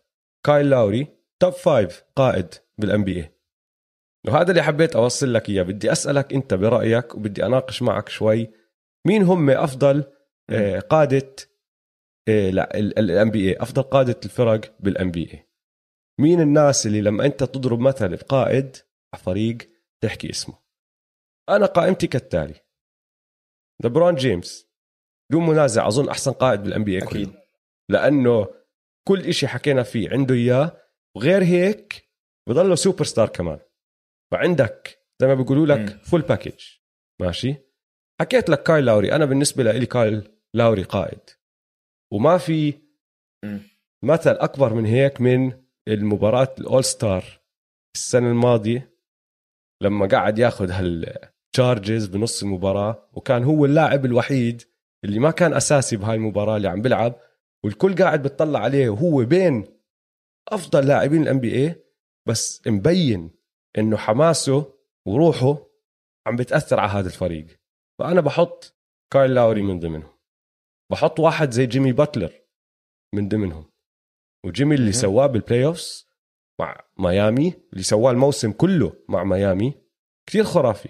كايل لاوري top five قائد بال NBA وهذا اللي حبيت أوصل لك إياه. بدي أسألك أنت برأيك وبدي أناقش معك شوي. مين هم أفضل آه، قادة آه، لا ال NBA أفضل قادة الفرق بال NBA مين الناس اللي لما أنت تضرب مثل على فريق تحكي اسمه. أنا قائمتي كالتالي. لبرون جيمس. بدون منازع أظن أحسن قائد بال NBA أكيد لأنه كل إشي حكينا فيه عنده إياه. وغير هيك بضله سوبر ستار كمان. فعندك زي ما بيقولوا لك full package ماشي؟ حكيت لك كايل لاوري. أنا بالنسبة لي كايل لاوري قائد. وما في مثل أكبر من هيك من المباراة ال all-star السنة الماضية. لما قعد ياخذ هال charges بنص المباراة وكان هو اللاعب الوحيد اللي ما كان أساسي بهاي المباراة اللي عم بيلعب والكل قاعد بتطلع عليه وهو بين أفضل لاعبين ال NBA بس مبين إنه حماسه وروحه عم بتأثر على هذا الفريق. فأنا بحط كايل لاوري من ضمنهم. بحط واحد زي جيمي باتلر من ضمنهم. وجيمي اللي سواه بال playoffs مع ميامي اللي سواه الموسم كله مع ميامي. كثير خرافي.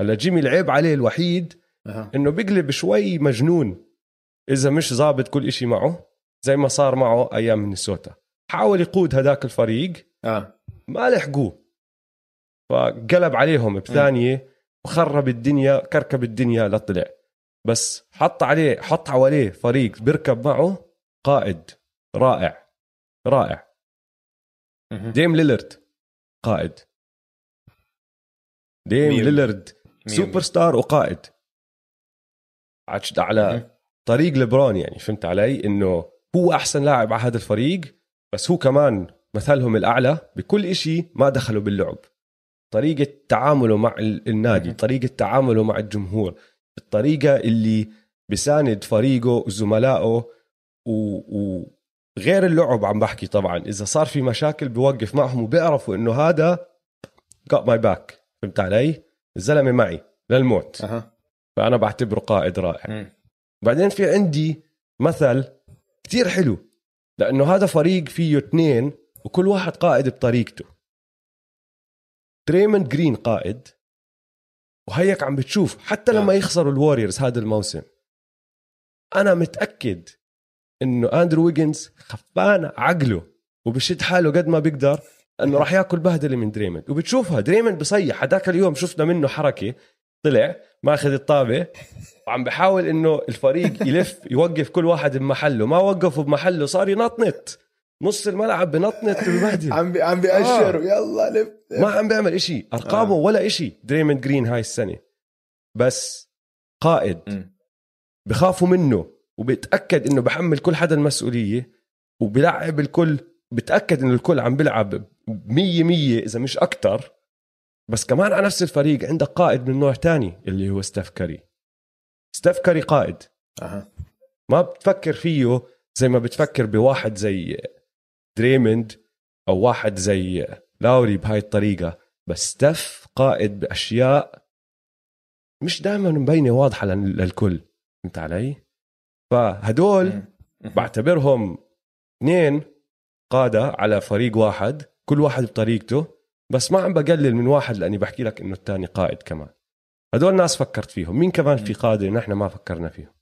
هلا جيمي العيب عليه الوحيد أه. إنه بيقلب شوي مجنون. إذا مش ظابط كل إشي معه زي ما صار معه أيام مينيسوتا. حاول يقود هداك الفريق. أه. ما لحقوه. فقلب عليهم بثانية وخرب الدنيا كركب الدنيا لطلع بس حط عليه حط حواليه فريق بيركب معه قائد رائع. رائع. ديم ليلارد قائد. ديم ميم. ليلرد سوبر ستار وقائد. على طريق لبرون يعني فهمت علي؟ إنه هو أحسن لاعب على هذا الفريق بس هو كمان مثلهم الأعلى بكل إشي ما دخلوا باللعب. طريقة تعامله مع النادي طريقة تعامله مع الجمهور الطريقة اللي بساند فريقه وزملائه وغير اللعب عم بحكي طبعا. إذا صار في مشاكل بوقف معهم وبيعرفوا إنه هذا got my back. فهمت علي؟ الزلمة معي للموت. أه. فأنا بعتبره قائد رائع. م. بعدين في عندي مثل كتير حلو. لأنه هذا فريق فيه اثنين وكل واحد قائد بطريقته. دريموند جرين قائد. وهيك عم بتشوف حتى لما آه. يخسروا الوريورز هذا الموسم. أنا متأكد إنه اندرو ويجنز خفان على عقله وبشد حاله قد ما بيقدر إنه راح ياكل بهدلة من دريموند وبتشوفها دريموند بصيح. هذاك اليوم شفنا منه حركة طلع ماخذ الطابة وعم بحاول إنه الفريق يلف يوقف كل واحد بمحله. ما وقفوا بمحله صار ينطنط نص الملعب بنطنط وبهدل عم بي عم بيأشر. آه. يلا لف ما عم بيعمل إشي. أرقامه آه. ولا إشي. دريموند جرين هاي السنة. بس قائد. م. بخافوا منه. وبيتاكد إنه بحمل كل حدا المسؤولية وبلعب الكل بتأكد إنه الكل عم بيلعب مية مية إذا مش أكتر. بس كمان على نفس الفريق عندك قائد من نوع تاني اللي هو ستيف كاري. ستيف كاري قائد. أه. ما بتفكر فيه زي ما بتفكر بواحد زي دريموند أو واحد زي لاوري بهاي الطريقة. بس ستيف قائد بأشياء مش دائما مبينة واضحة للكل. فهمت علي؟ فهدول بعتبرهم اثنين قادة على فريق واحد كل واحد بطريقته بس ما عم بقلل من واحد لأني بحكي لك إنه الثاني قائد كمان. هدول ناس فكرت فيهم. مين كمان في قادة نحن ما فكرنا فيهم؟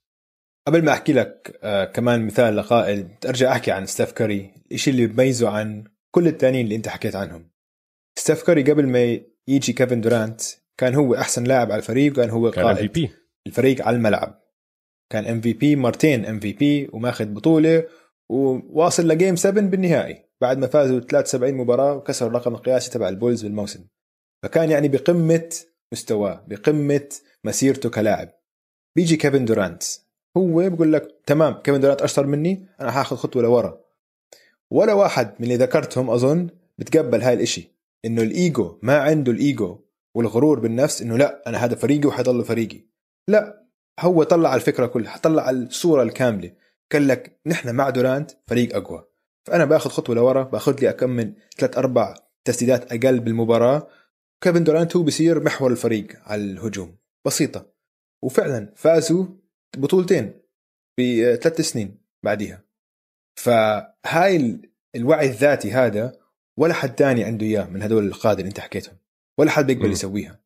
قبل ما أحكي لك آه كمان مثال لقائد أرجع أحكي عن ستيف كاري الشيء اللي بيميزه عن كل الثانيين اللي أنت حكيت عنهم. ستيف كاري قبل ما يجي كيفن دورانت كان هو أحسن لاعب على الفريق وكان هو كان قائد MVP. الفريق على الملعب. كان ام في بي مرتين ام في بي وماخذ بطولة وواصل ل game 7 بالنهائي. بعد ما فازوا 73 مباراة وكسروا الرقم القياسي تبع البولز بالموسم. فكان يعني بقمة مستواه بقمة مسيرته كلاعب. بيجي كيفن دورانت. هو بقول لك تمام كيفن دورانت أشطر مني أنا حاخذ خطوة لورا. ولا واحد من اللي ذكرتهم أظن بتقبل هاي الإشي إنه الإيجو ما عنده الإيجو والغرور بالنفس إنه لا أنا هذا فريقي وحيضل فريقي. لا. هو طلع الفكرة كلها طلع الصورة الكاملة. قال لك نحن مع دورانت فريق أقوى. فأنا بأخذ خطوة لورا بأخذ لي أكم من ثلاث أربع تسديدات أقل بالمباراة. كيفن دورانت هو بصير محور الفريق على الهجوم. بسيطة. وفعلا فازوا بطولتين بثلاث سنين بعديها. فهاي الوعي الذاتي هذا ولا حد تاني عنده إياه من هدول القادة اللي أنت حكيتهم. ولا حد بيقبل يسويها.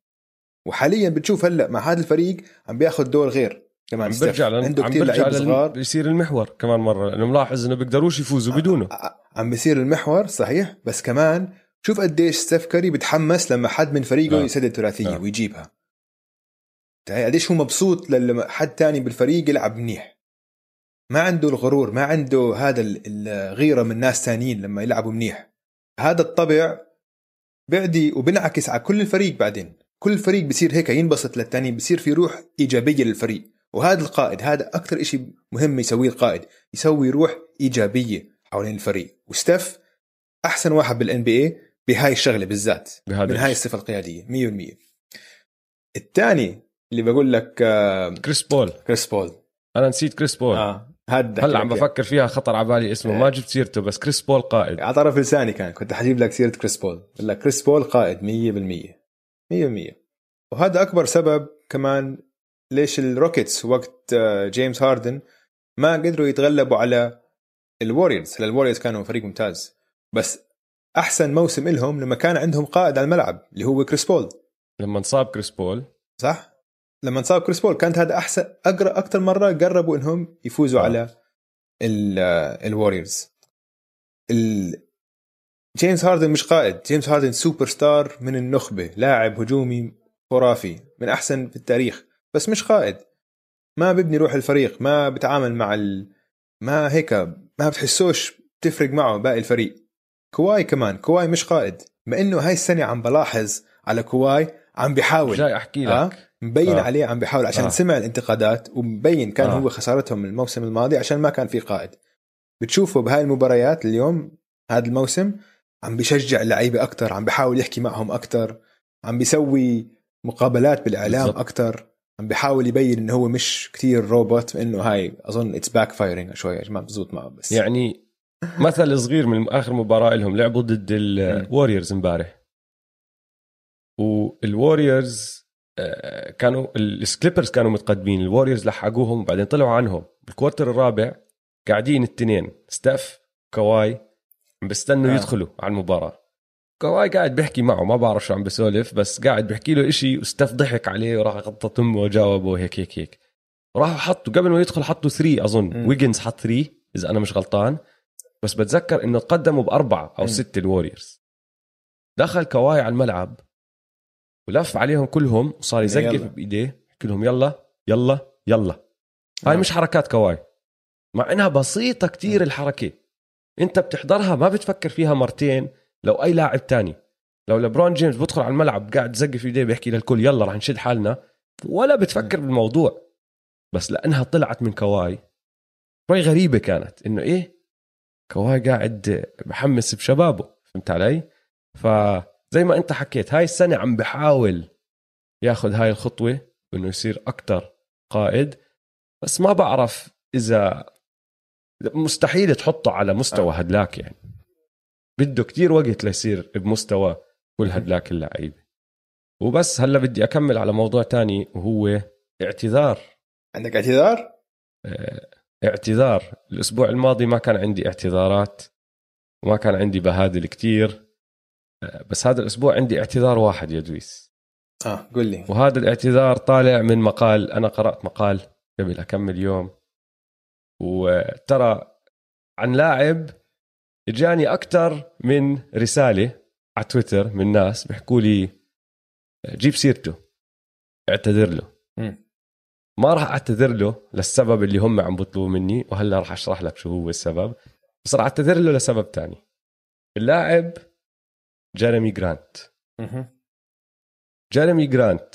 وحاليا بتشوف هلأ مع هذا الفريق عم بياخذ دور غير. كمان عم برجع لن... عنده كثير لعيبة صغار. بيصير المحور كمان مرة لأنه ملاحظ إنه بيقدروش يفوزوا بدونه. عم بيصير المحور صحيح بس كمان شوف قديش ستيف كاري بتحمس لما حد من فريقه آه. يسدد ثلاثية آه. ويجيبها. قديش هو مبسوط لما حد تاني بالفريق يلعب منيح. ما عنده الغرور ما عنده هذا الغيرة من ناس تانيين لما يلعبوا منيح. هذا الطبع بيعدي وبنعكس على كل الفريق بعدين. كل فريق بصير هيك ينبسط للتاني بصير في روح إيجابية للفريق. وهذا القائد هذا أكثر شيء مهم يسويه القائد يسوي روح إيجابية حوالين الفريق. وستيف أحسن واحد بال NBA بهاي الشغلة بالذات من هاي الصفة القيادية 100% الثاني اللي بقول لك آه، كريس بول. كريس بول. أنا نسيت كريس بول. آه هلأ عم بفكر فيها خطر على بالي اسمه ما جبت سيرته بس كريس بول قائد. على طرف لساني كان كنت حجيب لك سيرة كريس بول. بقول لك كريس بول قائد 100% 100% وهذا أكبر سبب كمان ليش الروكيتس وقت آه، جيمس هاردن ما قدروا يتغلبوا على الوريورز هلا الوريورز كانوا فريق ممتاز. بس أحسن موسم لهم لما كان عندهم قائد على الملعب اللي هو كريس بول لما انصاب كريس بول صح؟ لما انصاب كريس بول كانت هذا أحسن أقرأ أكثر مرة قربوا إنهم يفوزوا آه. على الوريورز جيمس هاردن مش قائد جيمس هاردن سوبر ستار من النخبة لاعب هجومي خرافي من أحسن في التاريخ بس مش قائد ما ببني روح الفريق ما بتعامل مع ال... ما هيك ما بتحسوش تفرق معه باقي الفريق كواي كمان كواي مش قائد ما إنه هاي السنة عم بلاحظ على كواي عم بيحاول جاي أحكي لك آه؟ مبين آه. عليه عم بيحاول عشان آه. سمع الانتقادات ومبين كان آه. هو خسارتهم الموسم الماضي عشان ما كان في قائد بتشوفه بهاي المباريات اليوم هذا الموسم عم بيشجع اللعيبه أكثر عم بيحاول يحكي معهم أكثر عم بيسوي مقابلات بالإعلام أكثر عم بيحاول يبين إنه هو مش كتير روبوت إنه هاي أظن it's backfiring شوي ما بزوت معه بس. يعني مثل صغير من آخر مباراة لهم لعبوا ضد الوريورز امبارح. والوريورز آه، كانوا الكليبرز كانوا متقدمين الوريورز لحقوهم وبعدين طلعوا عنهم. ال quarter الرابع قاعدين الاثنين ستاف كواي عم بيستنوا آه. يدخلوا على المباراة كواي قاعد بيحكي معه ما بعرف شو عم بسولف بس قاعد بيحكي له إشي و staff ضحك عليه وراح غطى تمه وجاوبه هيك هيك هيك راحوا حطوا قبل ما يدخل حطوا 3 أظن. ويغنز حط 3 إذا أنا مش غلطان بس بتذكر إنه تقدموا بأربعة أو. ستة الوريورز دخل كواي على الملعب ولف عليهم كلهم وصار. يزقف بإيديه يحكي لهم يلا يلا يلا هاي آه. مش حركات كواي مع إنها بسيطة كتير الحركة انت بتحضرها ما بتفكر فيها مرتين لو أي لاعب تاني. لو لبرون جيمس بدخل على الملعب قاعد يزقف إيديه بيحكي للكل يلا رح نشد حالنا. ولا بتفكر بالموضوع. بس لأنها طلعت من كواي. شوي غريبة كانت إنه إيه؟ كواي قاعد بحمس بشبابه فهمت علي؟ فزي ما أنت حكيت هاي السنة عم بحاول ياخذ هاي الخطوة إنه يصير أكتر قائد. بس ما بعرف إذا مستحيل تحطه على مستوى آه. هدلاك يعني. بده كتير وقت ليصير بمستوى كل هدلاك اللعيبة. وبس هلا بدي أكمل على موضوع تاني وهو اعتذار. عندك اعتذار؟ آه، اعتذار. الأسبوع الماضي ما كان عندي اعتذارات وما كان عندي بهادل كتير آه، بس هذا الأسبوع عندي اعتذار واحد يا دويس. آه قل لي. وهذا الاعتذار طالع من مقال أنا قرأت مقال قبل كم يوم. وترى عن لاعب اجاني أكثر من رسالة على تويتر من ناس بيحكوا لي جيب سيرته اعتذر له. ما راح أعتذر له للسبب اللي هم عم بيطلبوا مني وهلا راح أشرح لك شو هو السبب. بس راح أعتذر له لسبب تاني. اللاعب جيريمي جرانت. جيريمي جرانت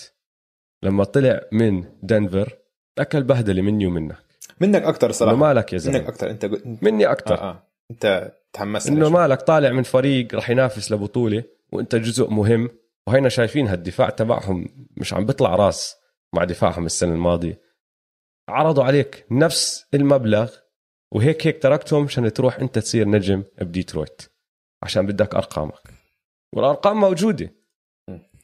لما طلع من دنفر أكل بهدلة مني ومنك. منك أكثر إنه صراحة مالك يا منك زلمه أكثر انت قلت مني أكثر آه آه. أنت تحمست إنه مالك طالع من فريق رح ينافس لبطولة وأنت جزء مهم وهينا شايفين هالدفاع تبعهم مش عم بيطلع راس مع دفاعهم السنة الماضية. عرضوا عليك نفس المبلغ وهيك هيك تركتهم عشان تروح أنت تصير نجم بديترويت. عشان بدك أرقامك. والأرقام موجودة.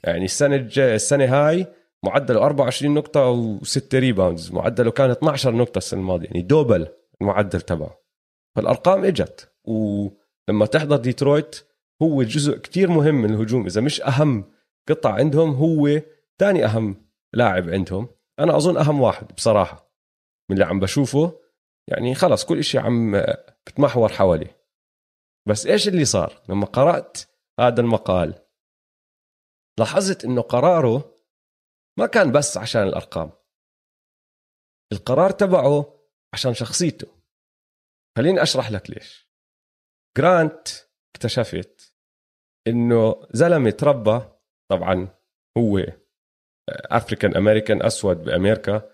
يعني السنة السنة هاي معدله 24 نقطة و6 rebounds معدله كان 12 نقطة السنة الماضية يعني double المعدل تبعه. فالأرقام إجت ولما تحضر ديترويت هو جزء كتير مهم من الهجوم. إذا مش أهم قطع عندهم هو ثاني أهم لاعب عندهم. أنا أظن أهم واحد بصراحة من اللي عم بشوفه. يعني خلص كل إشي عم بتمحور حواليه. بس إيش اللي صار؟ لما قرأت هذا المقال لاحظت إنه قراره ما كان بس عشان الأرقام. القرار تبعه عشان شخصيته. خليني أشرح لك ليش. جرانت اكتشفت إنه زلمة تربى طبعا هو African American أسود بأمريكا.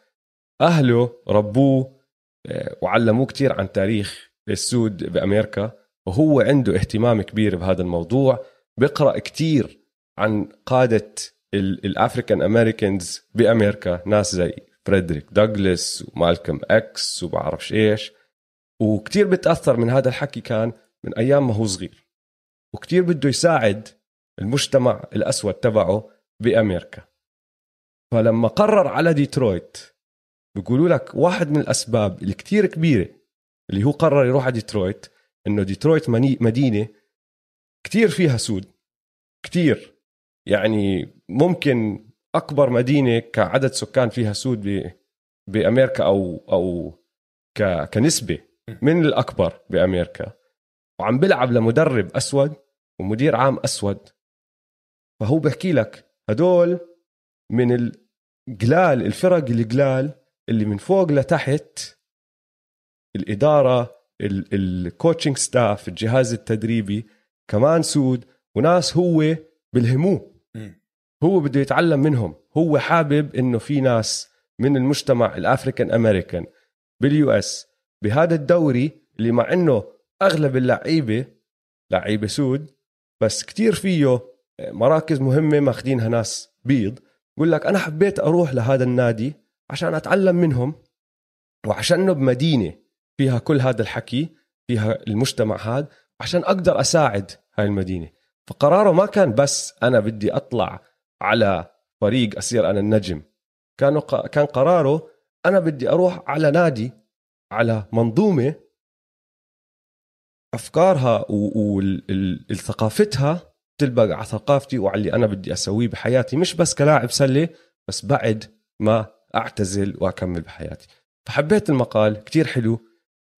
أهله ربوه آه، وعلموه كتير عن تاريخ السود بأمريكا. وهو عنده اهتمام كبير بهذا الموضوع. بيقرأ كتير عن قادة ال African Americans بأمريكا ناس زي فريدريك دوغلاس ومالكم إكس وبعرفش إيش. وكتير بتأثر من هذا الحكي كان من أيام ما هو صغير. وكتير بده يساعد المجتمع الأسود تبعه بأمريكا. فلما قرر على ديترويت بيقولوا لك واحد من الأسباب اللي كتير كبيرة اللي هو قرر يروح على ديترويت إنه ديترويت مدينة كتير فيها سود كتير يعني ممكن أكبر مدينة كعدد سكان فيها سود بأمريكا أو أو ك- كنسبة من الأكبر بأمريكا وعم بيلعب لمدرب أسود ومدير عام أسود فهو بحكي لك هدول من القلال الفرق القلال اللي من فوق لتحت الإدارة ال coaching staff الجهاز التدريبي كمان سود وناس هو بلهموه. هو بده يتعلم منهم. هو حابب إنه في ناس من المجتمع ال African American بال US بهذا الدوري اللي مع إنه أغلب اللعيبة لعيبة سود بس كتير فيه مراكز مهمة ماخذينها ناس بيض. بقول لك أنا حبيت أروح لهذا النادي عشان أتعلم منهم وعشانه بمدينة فيها كل هذا الحكي فيها المجتمع هذا عشان أقدر أساعد هاي المدينة. فقراره ما كان بس أنا بدي أطلع على فريق اصير أنا النجم. كان كان قراره أنا بدي أروح على نادي على منظومة أفكارها وثقافتها تلبق على ثقافتي وعلى اللي أنا بدي أسويه بحياتي. مش بس كلاعب سلة بس بعد ما أعتزل وأكمل بحياتي. فحبيت المقال كتير حلو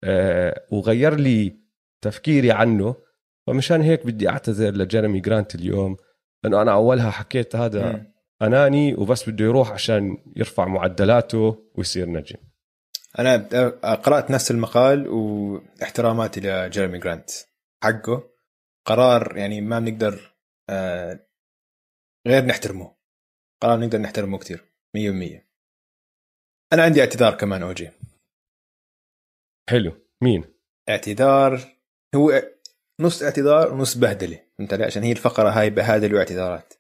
أه وغير لي تفكيري عنه. فمشان هيك بدي أعتذر لجيرمي جرانت اليوم لأنه أنا أولها حكيت هذا م. أناني وبس بده يروح عشان يرفع معدلاته ويصير نجم. أنا قرأت نفس المقال واحتراماتي لجيرمي جرانت. حقه قرار يعني ما بنقدر آه، غير نحترمه. قرار نقدر نحترمه كثير 100% أنا عندي اعتذار كمان أوجي. حلو. مين؟ اعتذار هو نص اعتذار ونص بهدلة. فهمت علي؟ عشان هي الفقرة هاي بهادل واعتذارات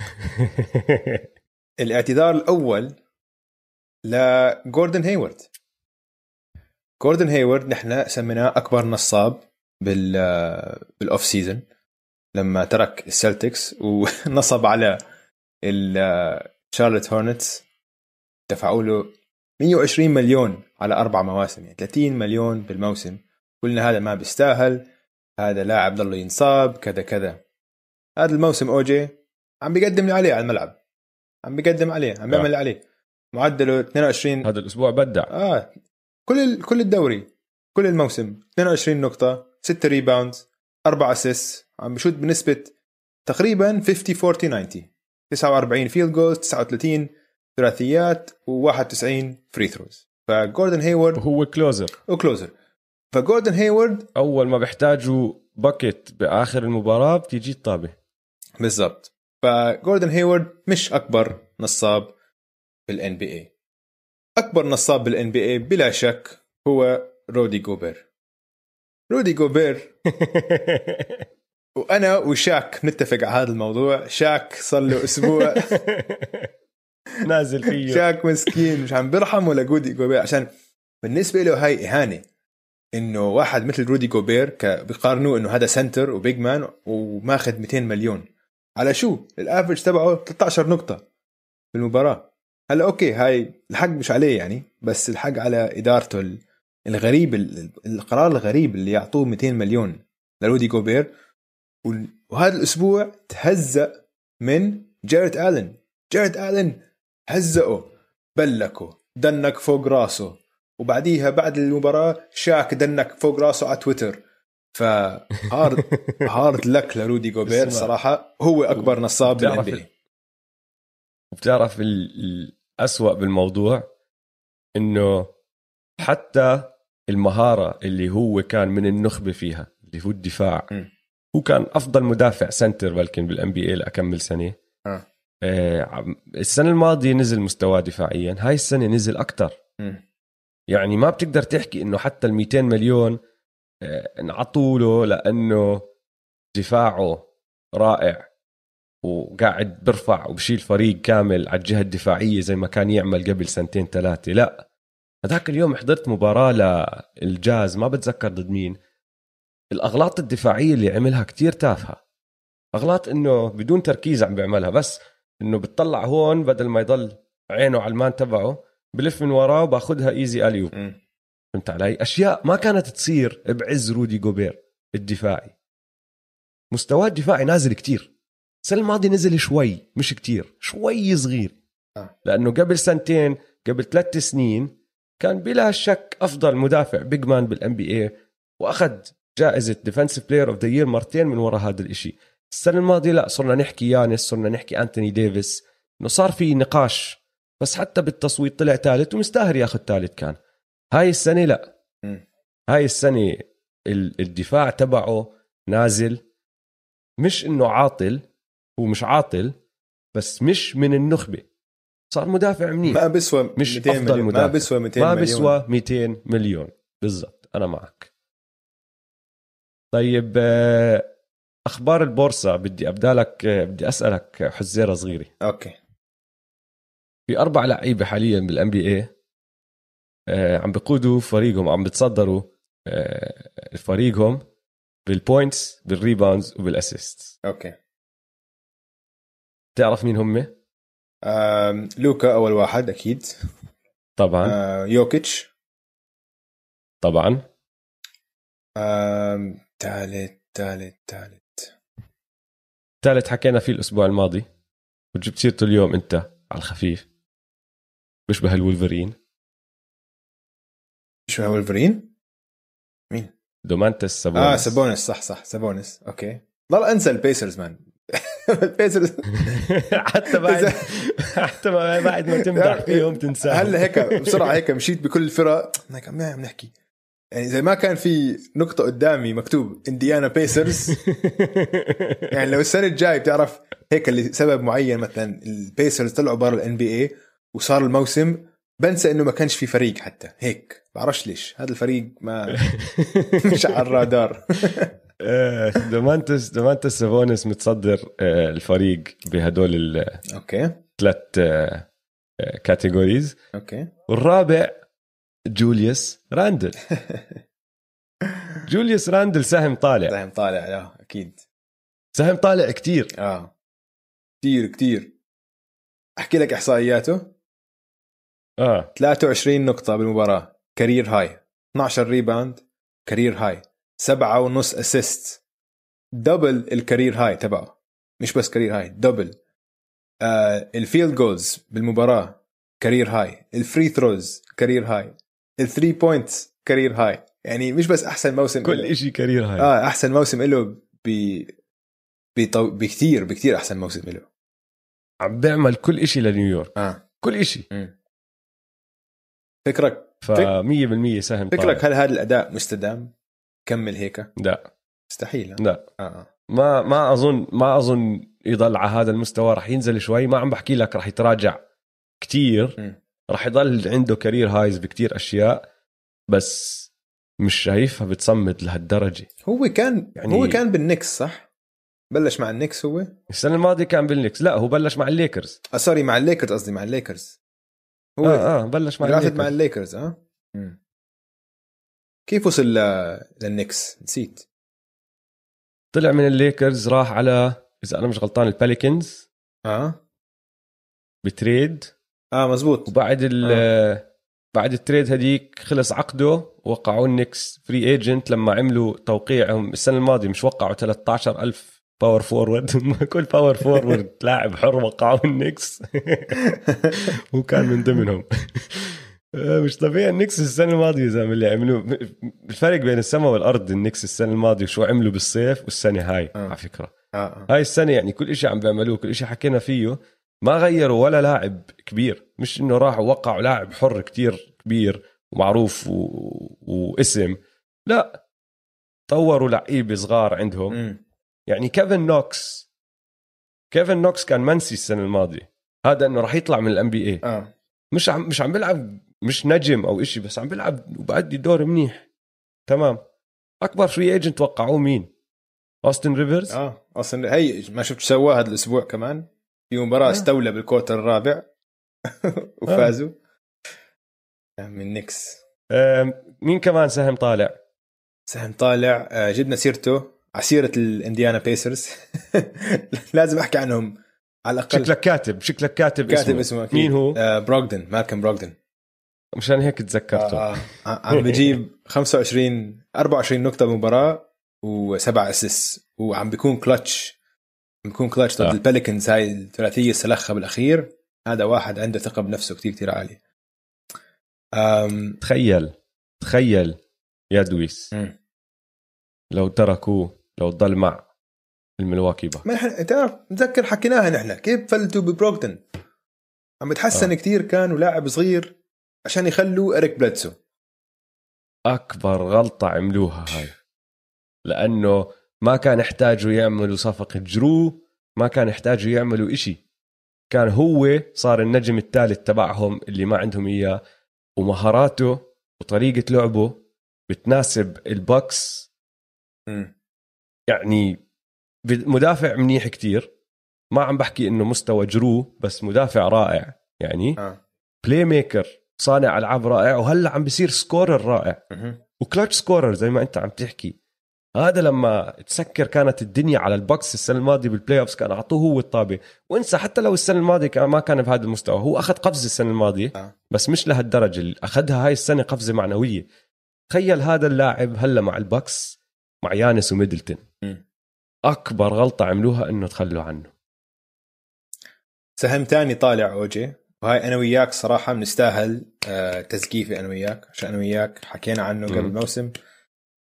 الاعتذار الأول لجوردن هيورد. جوردن هيورد نحن سميناه أكبر نصاب بال بال off-season لما ترك السلتكس ونصب على الشارلوت هورنتس دفعوا له 120 مليون على أربع مواسم يعني 30 مليون بالموسم. قلنا هذا ما بيستاهل. هذا لاعب ضل ينصاب كذا كذا. هذا الموسم OG عم بيقدم اللي عليه على الملعب. عم بيقدم عليه عم بيعمل اللي عليه. معدله 22 هذا الأسبوع بدع. آه. كل كل الدوري كل الموسم 22 نقطة 6 rebound 4 اسيس عم بشوت بنسبة تقريبا 50 40 90 49 field goals 39 ثلاثيات و91 free throws فجوردن هيورد هو closer و closer فجوردن هيورد أول ما بيحتاجوا bucket بآخر المباراة بتيجي الطابة. بالضبط. فجوردن هيورد مش أكبر نصاب بالان بي اي أكبر نصاب بال NBA بلا شك هو رودي جوبير. رودي جوبير وأنا وشاك نتفق على هذا الموضوع. شاك صار له أسبوع. نازل فيه. شاك مسكين مش عم بيرحم ولا رودي جوبير. عشان بالنسبة له هاي إهانة. إنه واحد مثل رودي جوبير بيقارنوه إنه هذا center و big man وماخذ 200 مليون. على شو؟ ال average تبعه 13 نقطة بالمباراة. هلا okay هاي الحق مش عليه يعني بس الحق على إدارته الغريب القرار الغريب اللي يعطوه 200 مليون لرودي جوبير. وهذا الأسبوع تهزأ من جيرت آلن. جيرت آلن هزقه بلكه dunk فوق راسه. وبعديها بعد المباراة شاك dunk فوق راسه على تويتر. ف hard hard luck لرودي جوبير صراحة. هو أكبر نصاب بالان وبتعرف الأسوأ بالموضوع؟ إنه حتى المهارة اللي هو كان من النخبة فيها اللي هو الدفاع م. هو كان أفضل مدافع center بلكن بال NBA لأكم سنة. آه. آه السنة الماضية نزل مستواه دفاعيا هاي السنة نزل أكثر يعني ما بتقدر تحكي إنه حتى ال 200 مليون آه انعطوا له لأنه دفاعه رائع وقاعد برفع وبشيل فريق كامل على الجهة الدفاعية زي ما كان يعمل قبل سنتين ثلاثة. لا هذاك اليوم حضرت مباراة للجاز ما بتذكر ضد مين. الأغلاط الدفاعية اللي عملها كتير تافهة. أغلاط إنه بدون تركيز عم بيعملها بس إنه بتطلع هون بدل ما يضل عينه على ال man تبعه. بلف من وراه وباخذها easy alley-oop فهمت علي؟ أشياء ما كانت تصير بعز رودي جوبير الدفاعي. مستواه الدفاعي نازل كتير. السنة الماضيه نزل شوي مش كتير شوي صغير. آه. لأنه قبل سنتين قبل ثلاث سنين كان بلا شك أفضل مدافع big man بال NBA وأخذ جائزة defensive player of the year مرتين من وراء هذا الإشي. السنة الماضية لا صرنا نحكي يانس صرنا نحكي أنتوني ديفيس إنه صار في نقاش بس حتى بالتصويت طلع ثالث ومستاهل ياخذ ثالث كان. هاي السنة لا. هاي السنة الدفاع تبعه نازل. مش إنه عاطل هو مش عاطل بس مش من النخبة. صار مدافع منيح. ما بيسوى مش 200 أفضل مليون. مدافع. ما بيسوى 200 ما بيسوى 200 مليون. بالضبط. أنا معك. طيب آه، أخبار البورصة. بدي أبدالك آه، بدي أسألك حزيرة صغيرة. okay. في أربع لعيبة حاليا بال NBA عم بقودوا فريقهم عم بتصدروا آه، فريقهم بال points بال rebounds وبال assist okay. تعرف مين هم؟ لوكا أول واحد أكيد. طبعا. آه، يوكيتش. طبعا. ثالث ثالث ثالث ثالث حكينا فيه الأسبوع الماضي وجبت سيرته اليوم أنت على الخفيف. بيشبه الولفرين. شو هو ولفرين؟ دومانتس سابونس. آه سابونس. صح صح سابونس. okay. ضل انسى البيسرز man البيسرز. حتى بعد حتى ما- بعد ما تمدح فيهم تنساهم. هلا هيك بسرعة هيك مشيت بكل الفرق؟ هيك عم عم نحكي. يعني زي ما كان في نقطة قدامي مكتوب انديانا بيسرز يعني لو السنة الجاي بتعرف هيك لأي سبب معين مثلا البيسرز طلعوا برا ال NBA وصار الموسم بنسى إنه ما كانش في فريق حتى. هيك. بعرفش ليش. هذا الفريق ما مش على الرادار. آه، دومانتس دومانتس سابونس متصدر آه، الفريق بهدول okay. الثلاث categories okay. والرابع جوليوس راندل جوليوس راندل سهم طالع. دايم طالع لا أكيد. سهم طالع كتير. آه. كثير كثير أحكي لك إحصائياته. آه. 23 نقطة بالمباراة. career high. 12 rebound career high. سبعة ونص assist double ال career high تبعه. مش بس career high double آه ال field goals بالمباراة career high. ال free throws career high. ال three points career high. يعني مش بس أحسن موسم كل. إشي career high. آه أحسن موسم له ب بطو... بكثير بكثير أحسن موسم له عم بيعمل كل إشي لنيويورك. آه. كل إشي. مم. فكرك ف 100% سهم فكرك طالع هل هذا الأداء مستدام كمل هيك لا مستحيل. لا آه. آه. ما ما أظن ما أظن يضل على هذا المستوى رح ينزل شوي ما عم بحكي لك رح يتراجع كتير. رح يضل عنده career highs بكتير أشياء بس مش شايفها بتصمد لهالدرجة هو كان يعني- هو كان بالنكس صح؟ بلش مع النكس هو؟ السنة الماضية كان بالنكس لا هو بلش مع الليكرز آه sorry مع الليكرز قصدي مع الليكرز هو آه آه بلش مع draft مع الليكرز. الليكرز آه. مم. كيف وصل للنكس؟ نسيت. طلع من الليكرز راح على إذا أنا مش غلطان البيليكنز. آه. ب trade. آه مزبوط. وبعد ال آه. بعد ال trade هديك خلص عقده وقعوا ال Knicks free agent لما عملوا توقيعهم. السنة الماضية مش وقعوا 13000 power forward كل power forward لاعب حر وقعوا ال Knicks هو كان من ضمنهم. آه، مش طبيعي. ال Knicks السنة الماضية يا زلمة اللي عملوه الفرق بين السماء والأرض ال Knicks السنة الماضية وشو عملوا بالصيف والسنة هاي آه. على فكرة. آه آه. هاي السنة يعني كل شيء عم بيعملوه كل شيء حكينا فيه ما غيروا ولا لاعب كبير. مش إنه راحوا وقعوا لاعب حر كتير كبير ومعروف و... واسم. لا. طوروا لعيبة صغار عندهم. مم. يعني كيفن نوكس كيفن نوكس كان منسي السنة الماضية. هذا إنه راح يطلع من ال NBA آه. مش عم مش عم بيلعب مش نجم أو إشي بس عم بيلعب وبأدي دور منيح. تمام. أكبر free agent وقعوه مين؟ اوستن ريفرز آه. أصلا هي ما شفت سواه هذا الأسبوع كمان؟ في مباراة آه. استولى بال quarter الرابع. وفازوا. من ال Knicks آم، مين كمان سهم طالع؟ سهم طالع آه، جبنا سيرته عسيرة ال Indiana Pacers لازم أحكي عنهم. على الأقل شكلك كاتب شكلك كاتب, كاتب اسمه, اسمه أكيد. مين هو؟ آه بروغدن مالكم بروغدن مشان هيك تذكرته. آه آه عم بجيب 25 24 نقطة بالمباراة وسبع assists وعم بيكون كلتش عم بيكون كلتش ضد آه. ال Pelicans هاي الثلاثية سلخها بالأخير. هذا واحد عنده ثقة بنفسه كتير كتير عالية أم تخيل تخيل يا دويس. مم. لو تركوه. لو ضل مع ال Milwaukee Bucks ما نحن تعرف نتذكر حكيناها نحن كيف فلتوا ببروغدن عم بتحسن آه. كتير كان ولاعب صغير عشان يخلوا إريك بليدسو. أكبر غلطة عملوها هاي. لأنه ما كان يحتاجوا يعملوا صفقة جرو ما كان يحتاجوا يعملوا إشي. كان هو صار النجم الثالث تبعهم اللي ما عندهم إياه ومهاراته وطريقة لعبه بتناسب ال Bucks. مم. يعني مدافع منيح كتير. ما عم بحكي إنه مستوى جرو بس مدافع رائع. يعني آه. playmaker صانع ألعاب رائع وهلأ عم بيصير scorer رائع. و clutch scorer زي ما أنت عم تحكي. هذا لما تسكر كانت الدنيا على ال Bucks السنة الماضية بال playoffs كان أعطوه هو الطابة. وانسى حتى لو السنة الماضية كان ما كان بهذا المستوى. هو أخذ قفزة السنة الماضية آه. بس مش لهالدرجة. اللي أخذها هاي السنة قفزة معنوية. تخيل هذا اللاعب هلأ مع البوكس. مع يانس وميدلتون. أكبر غلطة عملوها إنه تخلوا عنه. سهم تاني طالع أوجي. وهاي أنا وياك صراحة بنستاهل آه تزكيفي أنا وياك عشان أنا وياك حكينا عنه قبل مم. الموسم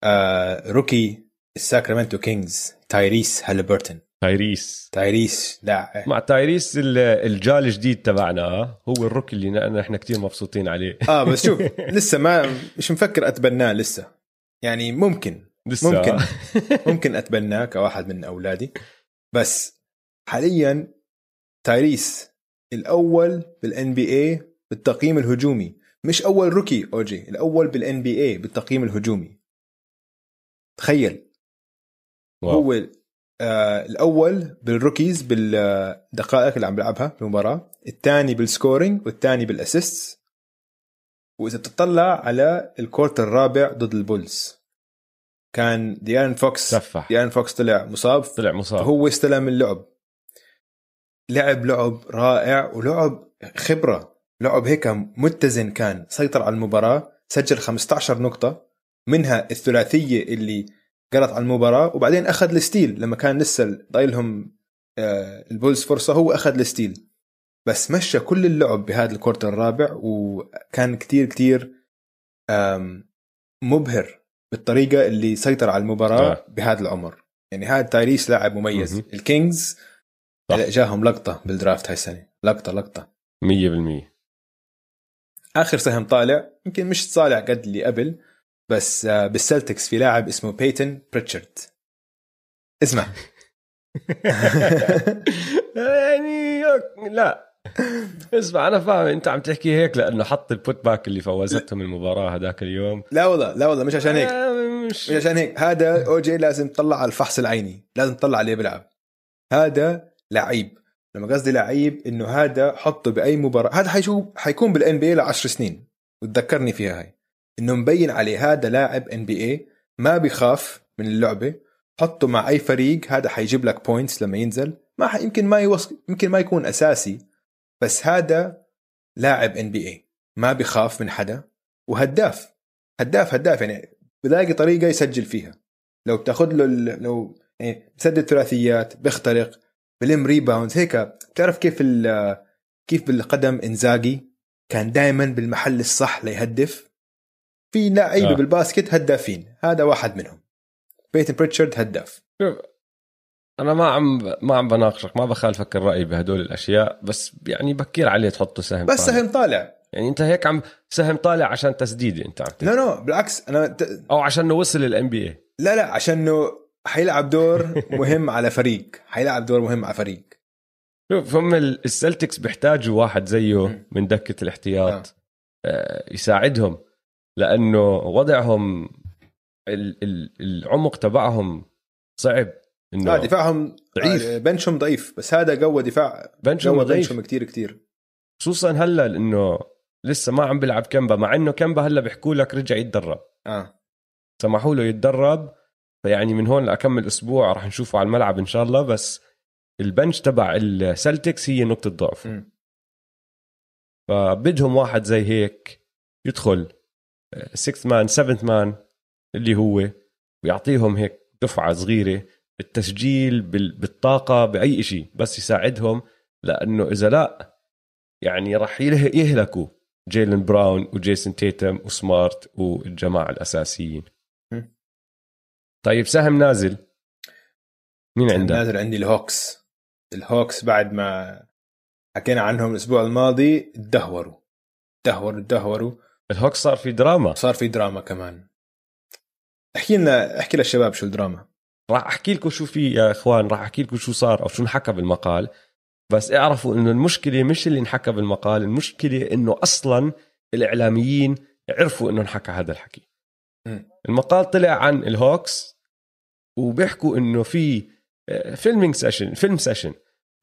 آه روكي الساكرامنتو كينجز تايريس هالبرتون. تايريس. تايريس لا. مع تايريس ال- الجال الجديد تبعنا هو الروك اللي نحن كتير مبسوطين عليه. آه بس شوف لسه ما مش مفكر أتبناه لسه. يعني ممكن. لسه. ممكن. ممكن اتبناه كواحد من أولادي. بس حاليا تايريس الأول بال NBA بالتقييم الهجومي. مش أول rookie OG. الأول بال NBA بالتقييم الهجومي. تخيل. واو. هو آه الأول بال rookies بالدقائق اللي عم بيلعبها بالمباراة. الثاني بال scoring والثاني بال assists وإذا تطلع على ال quarter الرابع ضد ال Bulls. كان دي آرون فوكس سفح دي آرون فوكس طلع مصاب. طلع مصاب. هو استلم اللعب لعب. لعب رائع ولعب خبرة. لعب هيك متزن كان. سيطر على المباراة سجل 15 نقطة منها الثلاثية اللي قررت على المباراة وبعدين أخذ ال steal. لما كان لسه ضايلهم آه، ال Bulls فرصة هو أخذ ال steal. بس مشى كل اللعب بهذا ال quarter الرابع وكان كتير كتير مبهر. بالطريقة اللي سيطر على المباراة آه. بهذا العمر. يعني هذا تايريس لاعب مميز. ال Kings. جاهم لقطة بال draft هاي السنة. لقطة لقطة. 100% آخر سهم طالع يمكن مش طالع قد اللي قبل بس آه، بال Celtics في لاعب اسمه بيتون بريتشارد اسمع. يعني لا. اسمع أنا فاهم أنت عم تحكي هيك لأنه حط ال put back اللي فوزتهم المباراة هذاك اليوم. لا والله لا والله مش عشان هيك. آه، مش مش عشان هيك. هذا OG لازم تطلع على الفحص العيني لازم تطلع عليه بيلعب. هذا لعيب. لما قصدي لعيب إنه هذا حطه بأي مباراة. هذا حيشوف حيكون بال NBA ل 10 سنين وتذكرني فيها هاي. إنه مبين عليه هذا لاعب NBA ما بيخاف من اللعبة. حطه مع أي فريق هذا حيجيب لك points لما ينزل. ما. يمكن ما يوص... يمكن ما يكون أساسي. بس هذا لاعب NBA ما بيخاف من حدا وهداف هداف هداف يعني بلاقي طريقة يسجل فيها. لو بتاخذ له لو يعني بسدد ثلاثيات بيخترق بلم rebound هيك. بتعرف كيف كيف بالقدم إنزاجي كان دائما بالمحل الصح ليهدف؟ في لعيبة آه. آه. بال basket هدافين. هذا واحد منهم. بيتن بريتشارد هداف. شوف أنا ما عم ما عم بناقشك ما بخالفك الرأي بهدول الأشياء بس يعني بكير عليه تحطه سهم بس طالع. سهم طالع يعني أنت هيك عم سهم طالع عشان تسديدة أنت عم. لا no بالعكس أنا ت... أو عشان إنه وصل ال NBA لا لا عشانه حيلعب دور مهم على فريق حيلعب دور مهم على فريق شوف هم ال- السلتكس بيحتاجوا واحد زيه. من دكة الاحتياط آه، يساعدهم لأنه وضعهم ال- ال- العمق تبعهم صعب إنه لا دفاعهم ضعيف. آه، بنشهم ضعيف بس هذا قوى دفاع. بنشهم قوى ضعيف. بنشهم كتير كتير. خصوصا هلا إنه لسه ما عم بيلعب كمبا مع إنه كمبا هلا بيحكوا لك رجع يتدرب. آه. سمحوا له يتدرب. فيعني من هون لأكمل أسبوع راح نشوفه على الملعب إن شاء الله بس البنش تبع السلتكس هي نقطة ضعف. فبدهم واحد زي هيك يدخل 6 man 7 man اللي هو ويعطيهم هيك دفعة صغيرة. التسجيل بال- بالطاقة بأي شيء بس يساعدهم لأنه إذا لا يعني راح يهلكوا جيلن براون وجيسون تيتم وسمارت والجماعة الأساسيين. طيب سهم نازل. مين عندك؟ نازل عندي الهوكس. الهوكس بعد ما حكينا عنهم الأسبوع الماضي تدهوروا تدهوروا تدهوروا الهوكس صار في دراما. صار في دراما كمان. احكي لنا احكي للشباب شو الدراما. راح أحكي لكم شو في يا إخوان راح أحكي لكم شو صار أو شو انحكى بالمقال. بس اعرفوا إنه المشكلة مش اللي انحكى بالمقال المشكلة إنه أصلا الإعلاميين عرفوا إنه انحكى هذا الحكي. المقال طلع عن الهوكس وبيحكوا إنه في filming session film session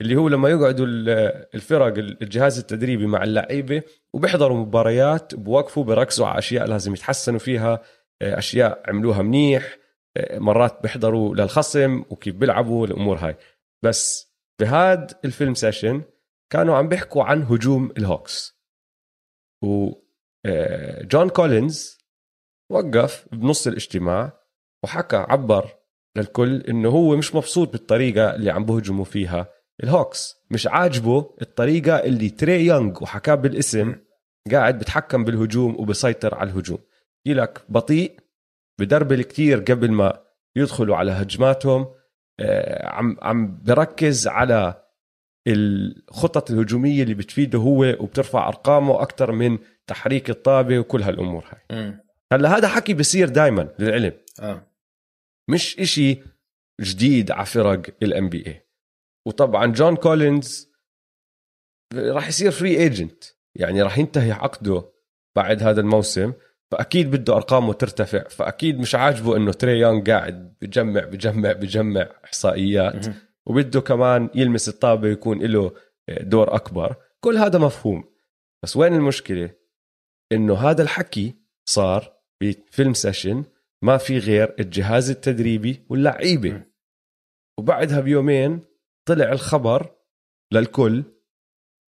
اللي هو لما يقعدوا ال- الفرق الجهاز التدريبي مع اللعيبة وبيحضروا مباريات بوقفوا بركزوا على أشياء لازم يتحسنوا فيها أشياء عملوها منيح. مرات بيحضروا للخصم وكيف بيلعبوا الأمور هاي. بس بهاد ال film session كانوا عم بيحكوا عن هجوم الهوكس. و آه، جون كولينز وقف بنص الاجتماع وحكى عبر للكل إنه هو مش مبسوط بالطريقة اللي عم بهجموا فيها الهوكس. مش عاجبه الطريقة اللي تري يونغ وحكاه بالاسم قاعد بتحكم بالهجوم وبسيطر على الهجوم. لك بطيء بدربل كتير قبل ما يدخلوا على هجماتهم آه، عم عم بركز على الخطط الهجومية اللي بتفيده هو وبترفع أرقامه أكثر من تحريك الطابة وكل هالأمور هاي. هلا هذا حكي بصير دائما للعلم. آه. مش إشي جديد على فرق ال NBA وطبعا جون كولينز راح يصير free agent يعني راح ينتهي عقده بعد هذا الموسم. فأكيد بده أرقامه ترتفع فأكيد مش عاجبه إنه تري يونغ قاعد بجمع بجمع بجمع إحصائيات وبده كمان يلمس الطابة ويكون له دور أكبر. كل هذا مفهوم. بس وين المشكلة؟ إنه هذا الحكي صار ب film session ما في غير الجهاز التدريبي واللعيبة. وبعدها بيومين طلع الخبر للكل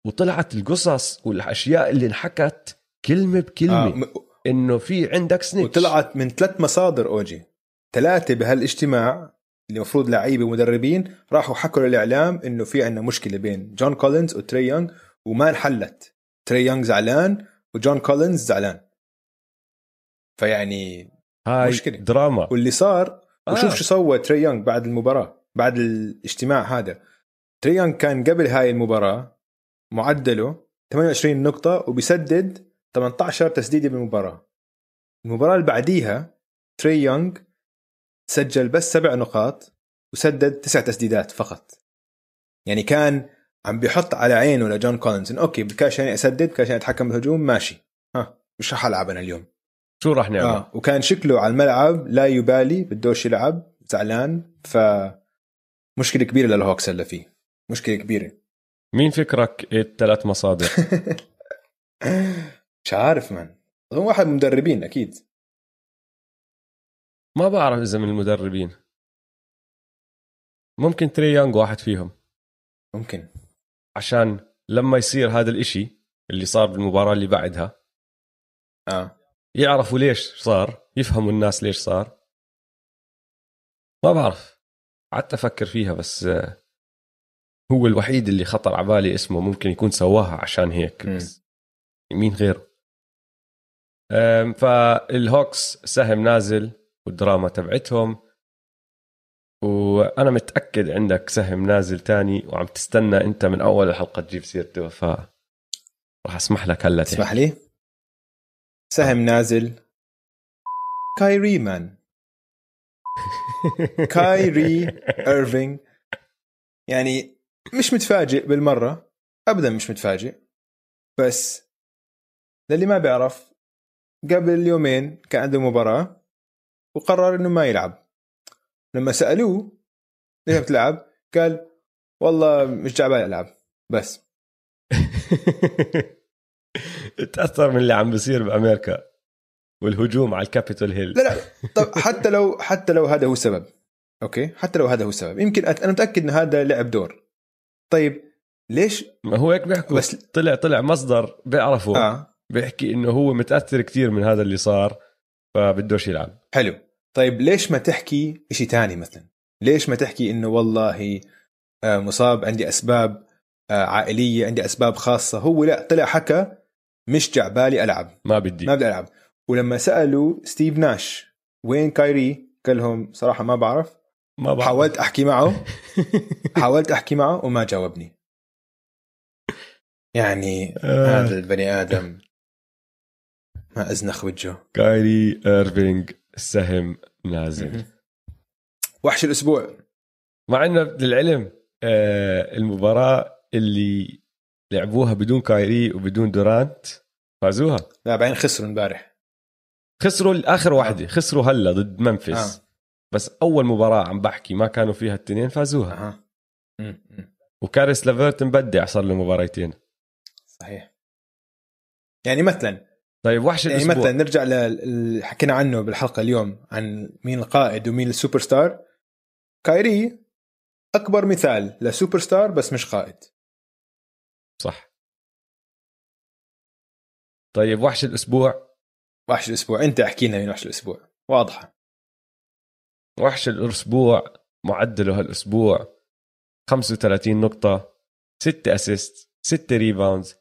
وطلعت القصص والأشياء اللي انحكت كلمة بكلمة. آه. إنه في عندك snitch وطلعت من ثلاث مصادر أوجي. ثلاثة بهالاجتماع اللي المفروض لعيبه ومدربين راحوا حكوا للإعلام إنه في عندنا مشكلة بين جون كولينز وتري يونغ وما انحلت. تري يونغ زعلان وجون كولينز زعلان. فيعني هاي مشكلة. دراما. واللي صار آه. وشوف شو سوى تري يونغ بعد المباراة بعد الاجتماع هذا. تري يونغ كان قبل هاي المباراة معدله 28 نقطة وبيسدد 18 تسديدة بالمباراة. المباراة اللي بعديها تري يونغ سجل بس سبع نقاط وسدد تسع تسديدات فقط. يعني كان عم بيحط على عينه لجون كولينز. okay بدكاش يعني أسدد بدكاش يعني أتحكم بالهجوم ماشي. ها مش رح ألعب أنا اليوم. شو راح نعمل؟ آه. وكان شكله على الملعب لا يبالي بدوش يلعب زعلان. ف مشكلة كبيرة للهوكس اللي فيه. مشكلة كبيرة. مين فكرك الثلاث مصادر؟ مش عارف من. هو واحد من المدربين أكيد. ما بعرف إذا من المدربين. ممكن تري يانج واحد فيهم. ممكن. عشان لما يصير هذا الإشي اللي صار بالمباراة اللي بعدها آه. يعرفوا ليش صار يفهموا الناس ليش صار. ما بعرف. قعدت أفكر فيها بس هو الوحيد اللي خطر على بالي اسمه ممكن يكون سواها عشان هيك بس مين غيره؟ فالهوكس سهم نازل والدراما تبعتهم. وأنا متأكد عندك سهم نازل تاني وعم تستنى أنت من أول الحلقة تجيب سيرته ف راح أسمح لك هلا اسمح لي؟ سهم نازل. كايري مان. كايري ايرفينج يعني مش متفاجئ بالمرة. ابدا مش متفاجئ. بس للي ما بيعرف قبل يومين كان عنده مباراة وقرر إنه ما يلعب. لما سألوه ليش بتلعب؟ قال والله مش جاي ألعب بس. تأثر من اللي عم بيصير بأمريكا والهجوم على الكابيتول هيل. لا لا. طب حتى لو حتى لو هذا هو السبب. أوكي؟ حتى لو هذا هو السبب. يمكن أنا متأكد ان هذا لعب دور. طيب ليش؟ ما هو هيك بيحكوا. بس طلع طلع مصدر بيعرفه آه. بيحكي إنه هو متأثر كثير من هذا اللي صار فبدوش يلعب حلو. طيب ليش ما تحكي شيء تاني مثلا؟ ليش ما تحكي إنه والله آه، مصاب عندي أسباب آه، عائلية عندي أسباب خاصة؟ هو لا طلع حكى مش جعبالي ألعب. ما بدي. ما بدي ألعب. ولما سألوا ستيف ناش وين كايري قال لهم صراحة ما بعرف. ما بعرف. حاولت أحكي معه. حاولت أحكي معه وما جاوبني. يعني آه. هذا البني آدم. ما أزنخ وجهه. كايري ايرفينج السهم نازل. وحش الأسبوع. مع إنه للعلم آه المباراة اللي لعبوها بدون كايري وبدون دورانت فازوها. لا بعدين خسروا امبارح. خسروا الآخر واحدة. آه. خسروا هلا ضد ممفيس. آه. بس أول مباراة عم بحكي ما كانوا فيها التنين فازوها. آه. وكاريس لافيرت مبدع صار له مباريتين. صحيح. يعني مثلا طيب وحش يعني الأسبوع. مثلا نرجع اللي حكينا عنه بالحلقة اليوم عن مين القائد ومين السوبر ستار كايري أكبر مثال لسوبر ستار بس مش قائد. صح. طيب وحش الأسبوع. وحش الأسبوع. أنت احكي لنا مين وحش الأسبوع. واضحة. وحش الأسبوع معدله هالأسبوع. 35 نقطة 6 assist 6 rebounds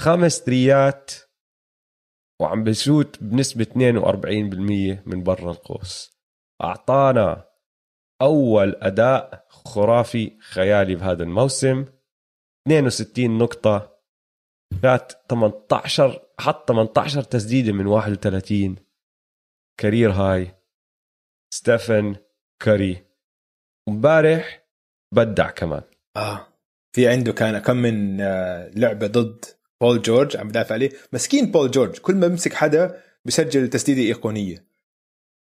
خمس ثريات وعم بشوت بنسبة 42% من برا القوس. أعطانا أول أداء خرافي خيالي بهذا الموسم. 62 نقطة. فات 18 حط 18 تسديدة من 31 career high. ستيفن كاري. امبارح بدع كمان. آه. في عنده كان كم من آه، لعبة ضد بول جورج عم بدافع عليه. مسكين بول جورج كل ما بمسك حدا بسجل تسديدة إيقونية.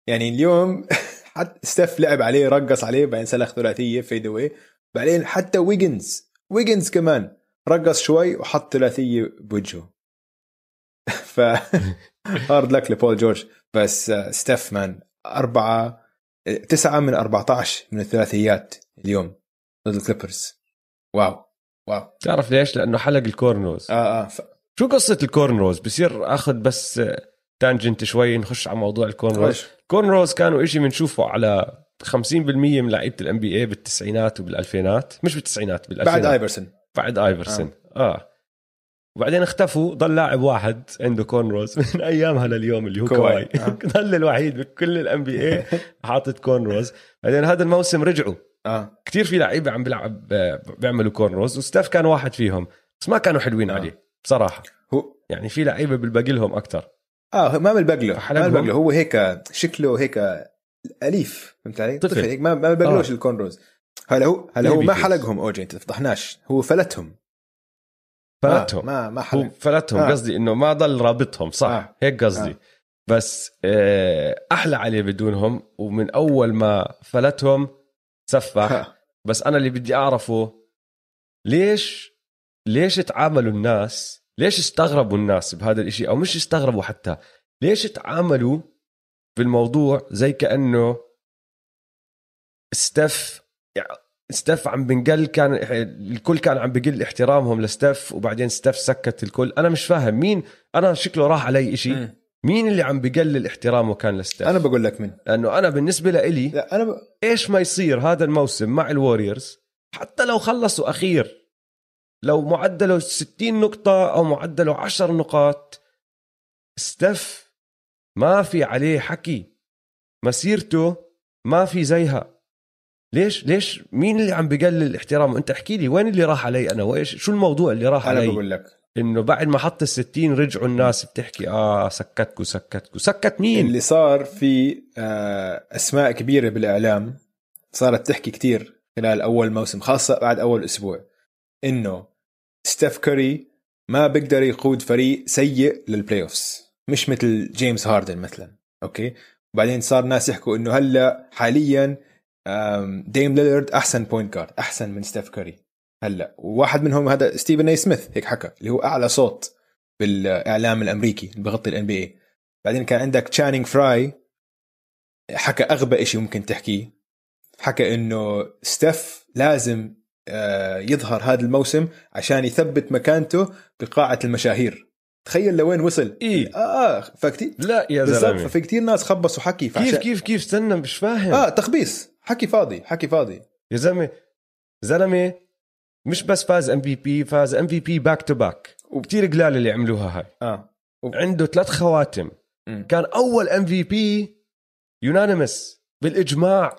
يعني اليوم حتى ستيف لعب عليه رقص عليه بعدين سلخ ثلاثية fadeaway بعدين حتى ويجنز ويجنز كمان رقص شوي وحط ثلاثية بوجهه. ف hard luck لبول جورج. بس ستيف man أربعة تسعة من 14 من الثلاثيات اليوم ضد ال Clippers. wow. wow تعرف ليش؟ لأنه حلق ال cornrows آه آه ف... شو قصة ال cornrows؟ بصير أخذ بس tangent شوي نخش على موضوع ال cornrows خش. ال cornrows كانوا إشي بنشوفه على 50% من لعيبة ال NBA بالتسعينات وبالألفينات مش بالتسعينات بالألفينات بعد ايفرسون بعد ايفرسون آه, آه. وبعدين اختفوا ضل لاعب واحد عنده cornrows من ايامها لليوم اللي هو كواي. آه. ضل الوحيد بكل ال NBA حاطط cornrows بعدين هذا الموسم رجعوا آه كتير في لعيبة عم بيلعب بيعملوا cornrows وستيف كان واحد فيهم بس ما كانوا حلوين آه. عليه بصراحة هو يعني في لعيبة بالباقي لهم أكثر آه ما بالبقله ما. بالبقله هو هيك شكله هيك أليف فهمت علي؟ طفل. هيك ما ما بالبقلوش آه. الكونروز هلا هو هلا هو ما. حلقهم أوجي أنت تفضحناش هو فلتهم فلتهم ما ما, ما هو حلق فلتهم آه. قصدي إنه ما ضل رابطهم صح آه. هيك قصدي آه. بس آه، أحلى عليه بدونهم ومن أول ما فلتهم صح. بس أنا اللي بدي أعرفه ليش ليش تعاملوا الناس ليش استغربوا الناس بهذا الإشي أو مش استغربوا حتى ليش تعاملوا بالموضوع زي كأنه ستيف يعني ستيف عم بنقل كان الكل كان عم بقل احترامهم لستيف وبعدين ستيف سكت الكل أنا مش فاهم مين أنا شكله راح علي إشي. مين اللي عم بقلل احترامه كان لستيف؟ أنا بقول لك من لأنه أنا بالنسبة لإلي لا أنا ب... إيش ما يصير هذا الموسم مع ال Warriors حتى لو خلصوا أخير لو معدله 60 نقطة أو معدله 10 نقاط ستيف ما في عليه حكي. مسيرته ما في زيها. ليش؟ ليش؟ مين اللي عم بقلل احترامه؟ أنت احكي لي وين اللي راح علي أنا؟ وإيش؟ شو الموضوع اللي راح أنا علي؟ بقول لك. إنه بعد ما حط ال 60 رجعوا الناس بتحكي آه سكتكوا سكتكوا. سكت مين؟ اللي صار في آه، أسماء كبيرة بالإعلام صارت تحكي كتير خلال أول موسم خاصة بعد أول أسبوع إنه ستيف كوري ما بيقدر يقود فريق سيء لل playoffs مش مثل جيمس هاردن مثلا okay؟ وبعدين صار ناس يحكوا إنه هلأ حاليا ديم ليلرد أحسن point guard أحسن من ستيف كوري. هلا وواحد منهم هذا ستيفن اي سميث هيك حكى اللي هو أعلى صوت بالإعلام الأمريكي اللي بغطي ال NBA بعدين كان عندك تشانينج فراي حكى أغبى شيء ممكن تحكيه. حكى إنه ستيف لازم آه، يظهر هذا الموسم عشان يثبت مكانته بقاعة المشاهير. تخيل لوين وصل. إيه. آه آه فكتير لا يا زلمة. ففي كتير ناس خبصوا حكي كيف فعشان- كيف كيف؟ استنى مش فاهم. آه تخبيص. حكي فاضي حكي فاضي. يا زلمة زلمة مش بس فاز ام في بي فاز ام في بي باك تو باك وكثير قلال اللي عملوها هاي. آه. عنده ثلاث خواتم. مم. كان أول MVP unanimous بالإجماع.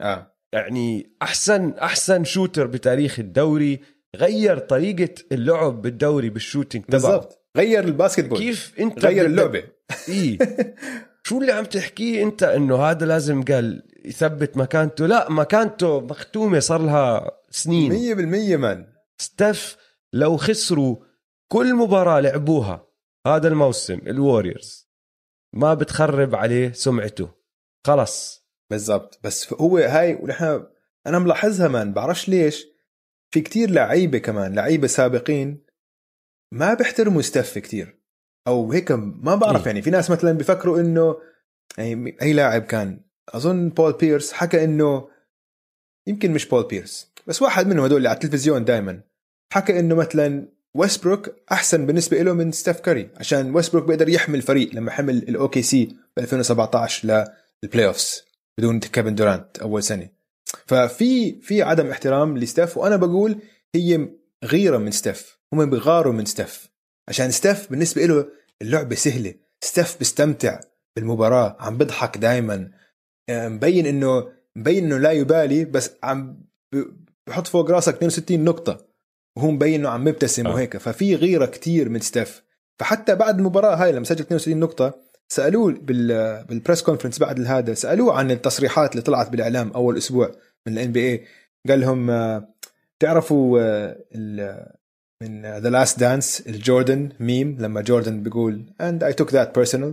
آه. يعني أحسن أحسن shooter بتاريخ الدوري. غير طريقة اللعب بالدوري بال shooting تبعه. بالضبط. غير ال basketball كيف أنت غير اللعبة. إيه. شو اللي عم تحكيه أنت إنه هذا لازم قال يثبت مكانته. لا مكانته مختومة صار لها سنين. 100% man ستيف لو خسروا كل مباراة لعبوها هذا الموسم ال Warriors ما بتخرب عليه سمعته. خلص بالضبط. بس هو هاي ونحن أنا ملاحظها man بعرفش ليش. في كتير لعيبة كمان لعيبة سابقين ما بيحترموا ستيف كتير. أو هيك ما بعرف إيه. يعني في ناس مثلا بيفكروا إنه يعني أي لاعب كان أظن بول بيرس حكى إنه يمكن مش بول بيرس بس واحد منهم هدول اللي على التلفزيون دائما حكى إنه مثلا ويستبروك أحسن بالنسبة له من ستيف كاري عشان ويستبروك بيقدر يحمل الفريق لما حمل ال OKC ب 2017 لل playoffs بدون كيفن دورانت أول سنة. ففي في عدم احترام لستيف وأنا بقول هي غيرة من ستيف هم بيغاروا من ستيف عشان ستيف بالنسبة له اللعبة سهلة ستيف بيستمتع بالمباراة عم بيضحك دائما مبين انه مبين إنه لا يبالي بس عم بحط فوق راسك 62 نقطة. وهو مبين إنه عم يبتسم آه. وهيك. ففي غيرة كتير من ستيف فحتى بعد المباراة هاي لما سجل 62 نقطة سألوه بال بال press conference بعد هذا سألوه عن التصريحات اللي طلعت بالإعلام أول أسبوع من ال NBA قال لهم آه، تعرفوا آه، ال- من The Last Dance الجوردن ميم لما جوردن بيقول and I took that personal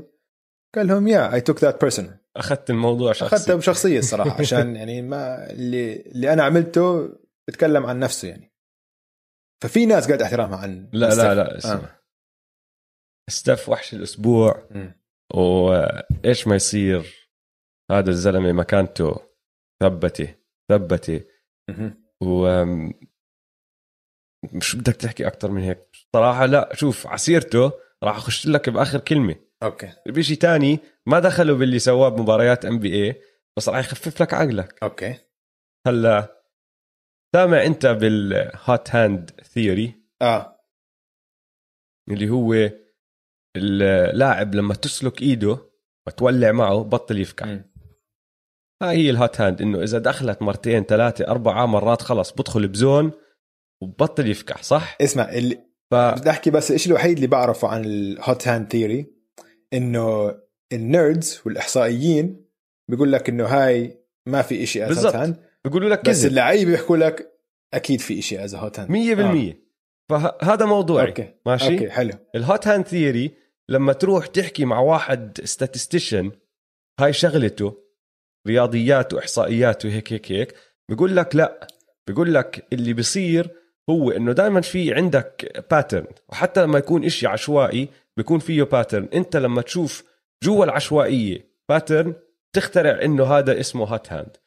قال لهم يا I took that personal. أخذت الموضوع شخصي. بشخصية الصراحة عشان يعني ما اللي اللي أنا عملته بتكلم عن نفسه يعني. ففي ناس قاعد احترامها عن لا لا. لا اسمع. ستيف وحش الأسبوع مم. وإيش ما يصير؟ هذا الزلمة مكانته ثبتي ثبتي. و مش بدك تحكي أكثر من هيك. صراحة لا شوف عسيرته راح أخش لك بآخر كلمة. okay. بشيء تاني ما دخلوا باللي سواه بمباريات NBA بس راح يخفف لك عقلك. okay. هلا سامع أنت بال hot hand theory آه. اللي هو اللاعب لما تسلك إيده وتولع معه بطل يفكع. مم. هاي هي ال hot hand إنه إذا دخلت مرتين ثلاثة أربعة مرات خلص بدخل ب zone وبطل يفكح صح؟ اسمع اللي ف بدي أحكي بس الشيء الوحيد اللي بعرفه عن ال hot hand theory إنه ال nerds والإحصائيين بيقول لك إنه هاي ما في شيء اسمه hot. hand بيقولوا لك بس كذب. اللعيبة بيحكوا لك أكيد في شيء اسمه hot hand 100% فهذا موضوعي. okay. ماشي؟ okay حلو. ال hot hand theory لما تروح تحكي مع واحد statistician هاي شغلته رياضيات وإحصائيات وهيك هيك هيك بيقول لك لا. بيقول لك اللي بيصير هو إنه دائما في عندك pattern وحتى لما يكون إشي عشوائي بيكون فيه pattern انت لما تشوف جوا العشوائية pattern تخترع إنه هذا اسمه hot hand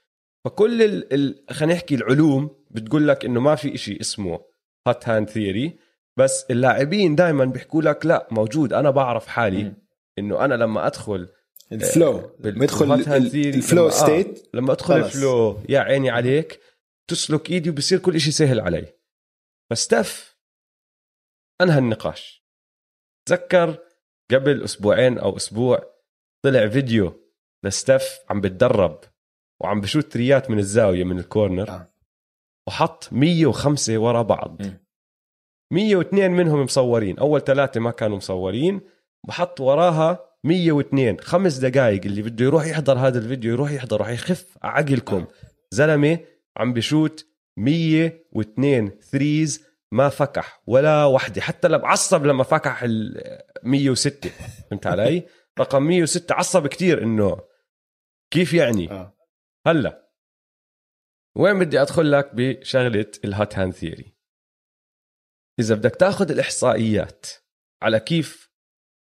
فكل ال... ال... خلينا نحكي العلوم بتقول لك إنه ما في إشي اسمه hot hand theory بس اللاعبين دائما بيحكوا لك لا موجود أنا بعرف حالي. إنه أنا لما أدخل ال flow theory ال flow لما- آه. state لما أدخل خلص. ال flow يا عيني عليك تسلك إيدي وبصير كل إشي سهل علي فستيف أنهى النقاش تذكر قبل أسبوعين أو أسبوع طلع فيديو لستيف عم بتدرب وعم بشوت تريات من الزاوية من ال corner آه. وحط 105 ورا بعض. مم. 102 منهم مصورين. أول ثلاثة ما كانوا مصورين. بحط وراها 102 خمس دقائق اللي بده يروح يحضر هذا الفيديو يروح يحضر راح يخف عقلكم. زلمة عم بشوت 102 threes ما فكح ولا وحدة حتى لما عصب لما فكح ال 106 فهمت علي؟ رقم 106 عصب كتير إنه كيف يعني؟ آه. هلا وين بدي أدخل لك بشغلة ال hot hand theory إذا بدك تأخذ الإحصائيات على كيف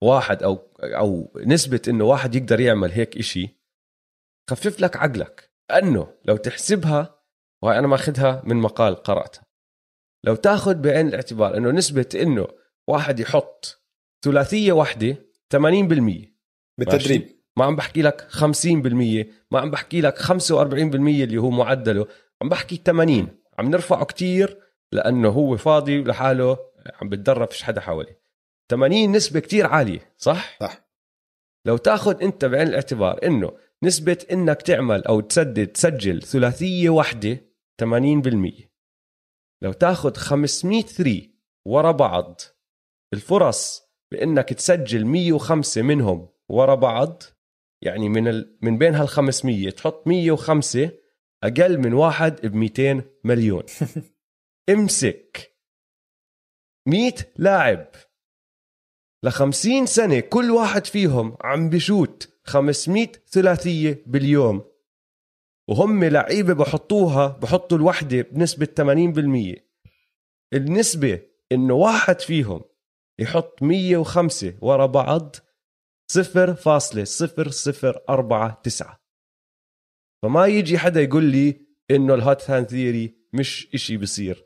واحد أو أو نسبة إنه واحد يقدر يعمل هيك إشي خفف لك عقلك لأنه لو تحسبها وهي أنا ماخذها من مقال قراتها لو تاخذ بعين الاعتبار إنه نسبة إنه واحد يحط ثلاثية واحدة 80% بالتدريب. ما عم بحكي لك 50% ما عم بحكي لك 45% اللي هو معدله عم بحكي 80 عم نرفعه كتير لأنه هو فاضي لحاله عم بتدرب فيش حدا حواليه. 80 نسبة كتير عالية صح؟ صح. لو تاخذ أنت بعين الاعتبار إنه نسبة إنك تعمل أو تسدد تسجل ثلاثية واحدة 80% لو تاخذ 500 ثري ورا بعض الفرص بإنك تسجل 105 منهم ورا بعض يعني من ال... من بين هال 500 تحط 105 أقل من واحد ب 200 مليون. امسك 100 لاعب. ل 50 سنة كل واحد فيهم عم بشوت 500 ثلاثية باليوم. وهم لعيبة بحطوها بحطوا الوحدة بنسبة 80% النسبة إنه واحد فيهم يحط 105 ورا بعض 0.0049 فما يجي حدا يقول لي إنه ال hot hand theory مش إشي بصير.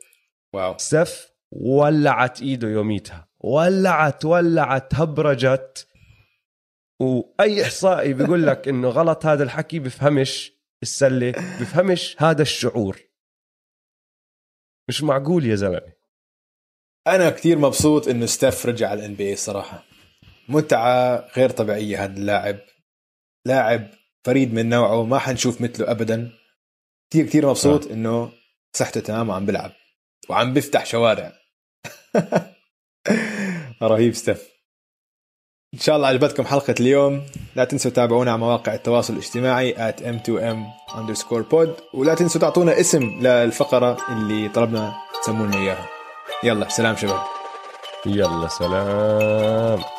واو. ستيف ولعت إيده يوميتها. ولعت ولعت هبرجت. وأي إحصائي بيقول لك إنه غلط هذا الحكي بفهمش. السلة بفهمش هذا الشعور. مش معقول يا زلمة. أنا كثير مبسوط إنه ستيف رجع على ال MVP صراحة. متعة غير طبيعية هذا اللاعب. لاعب فريد من نوعه ما حنشوف مثله ابدا. كثير كثير مبسوط آه. إنه صحته تمام وعم بلعب وعم بيفتح شوارع. رهيب ستيف إن شاء الله عجبتكم حلقة اليوم. لا تنسوا تتابعونا على مواقع التواصل الاجتماعي at m2m underscore pod ولا تنسوا تعطونا اسم للفقرة اللي طلبنا تسمونا إياها. يلا سلام شباب. يلا سلام.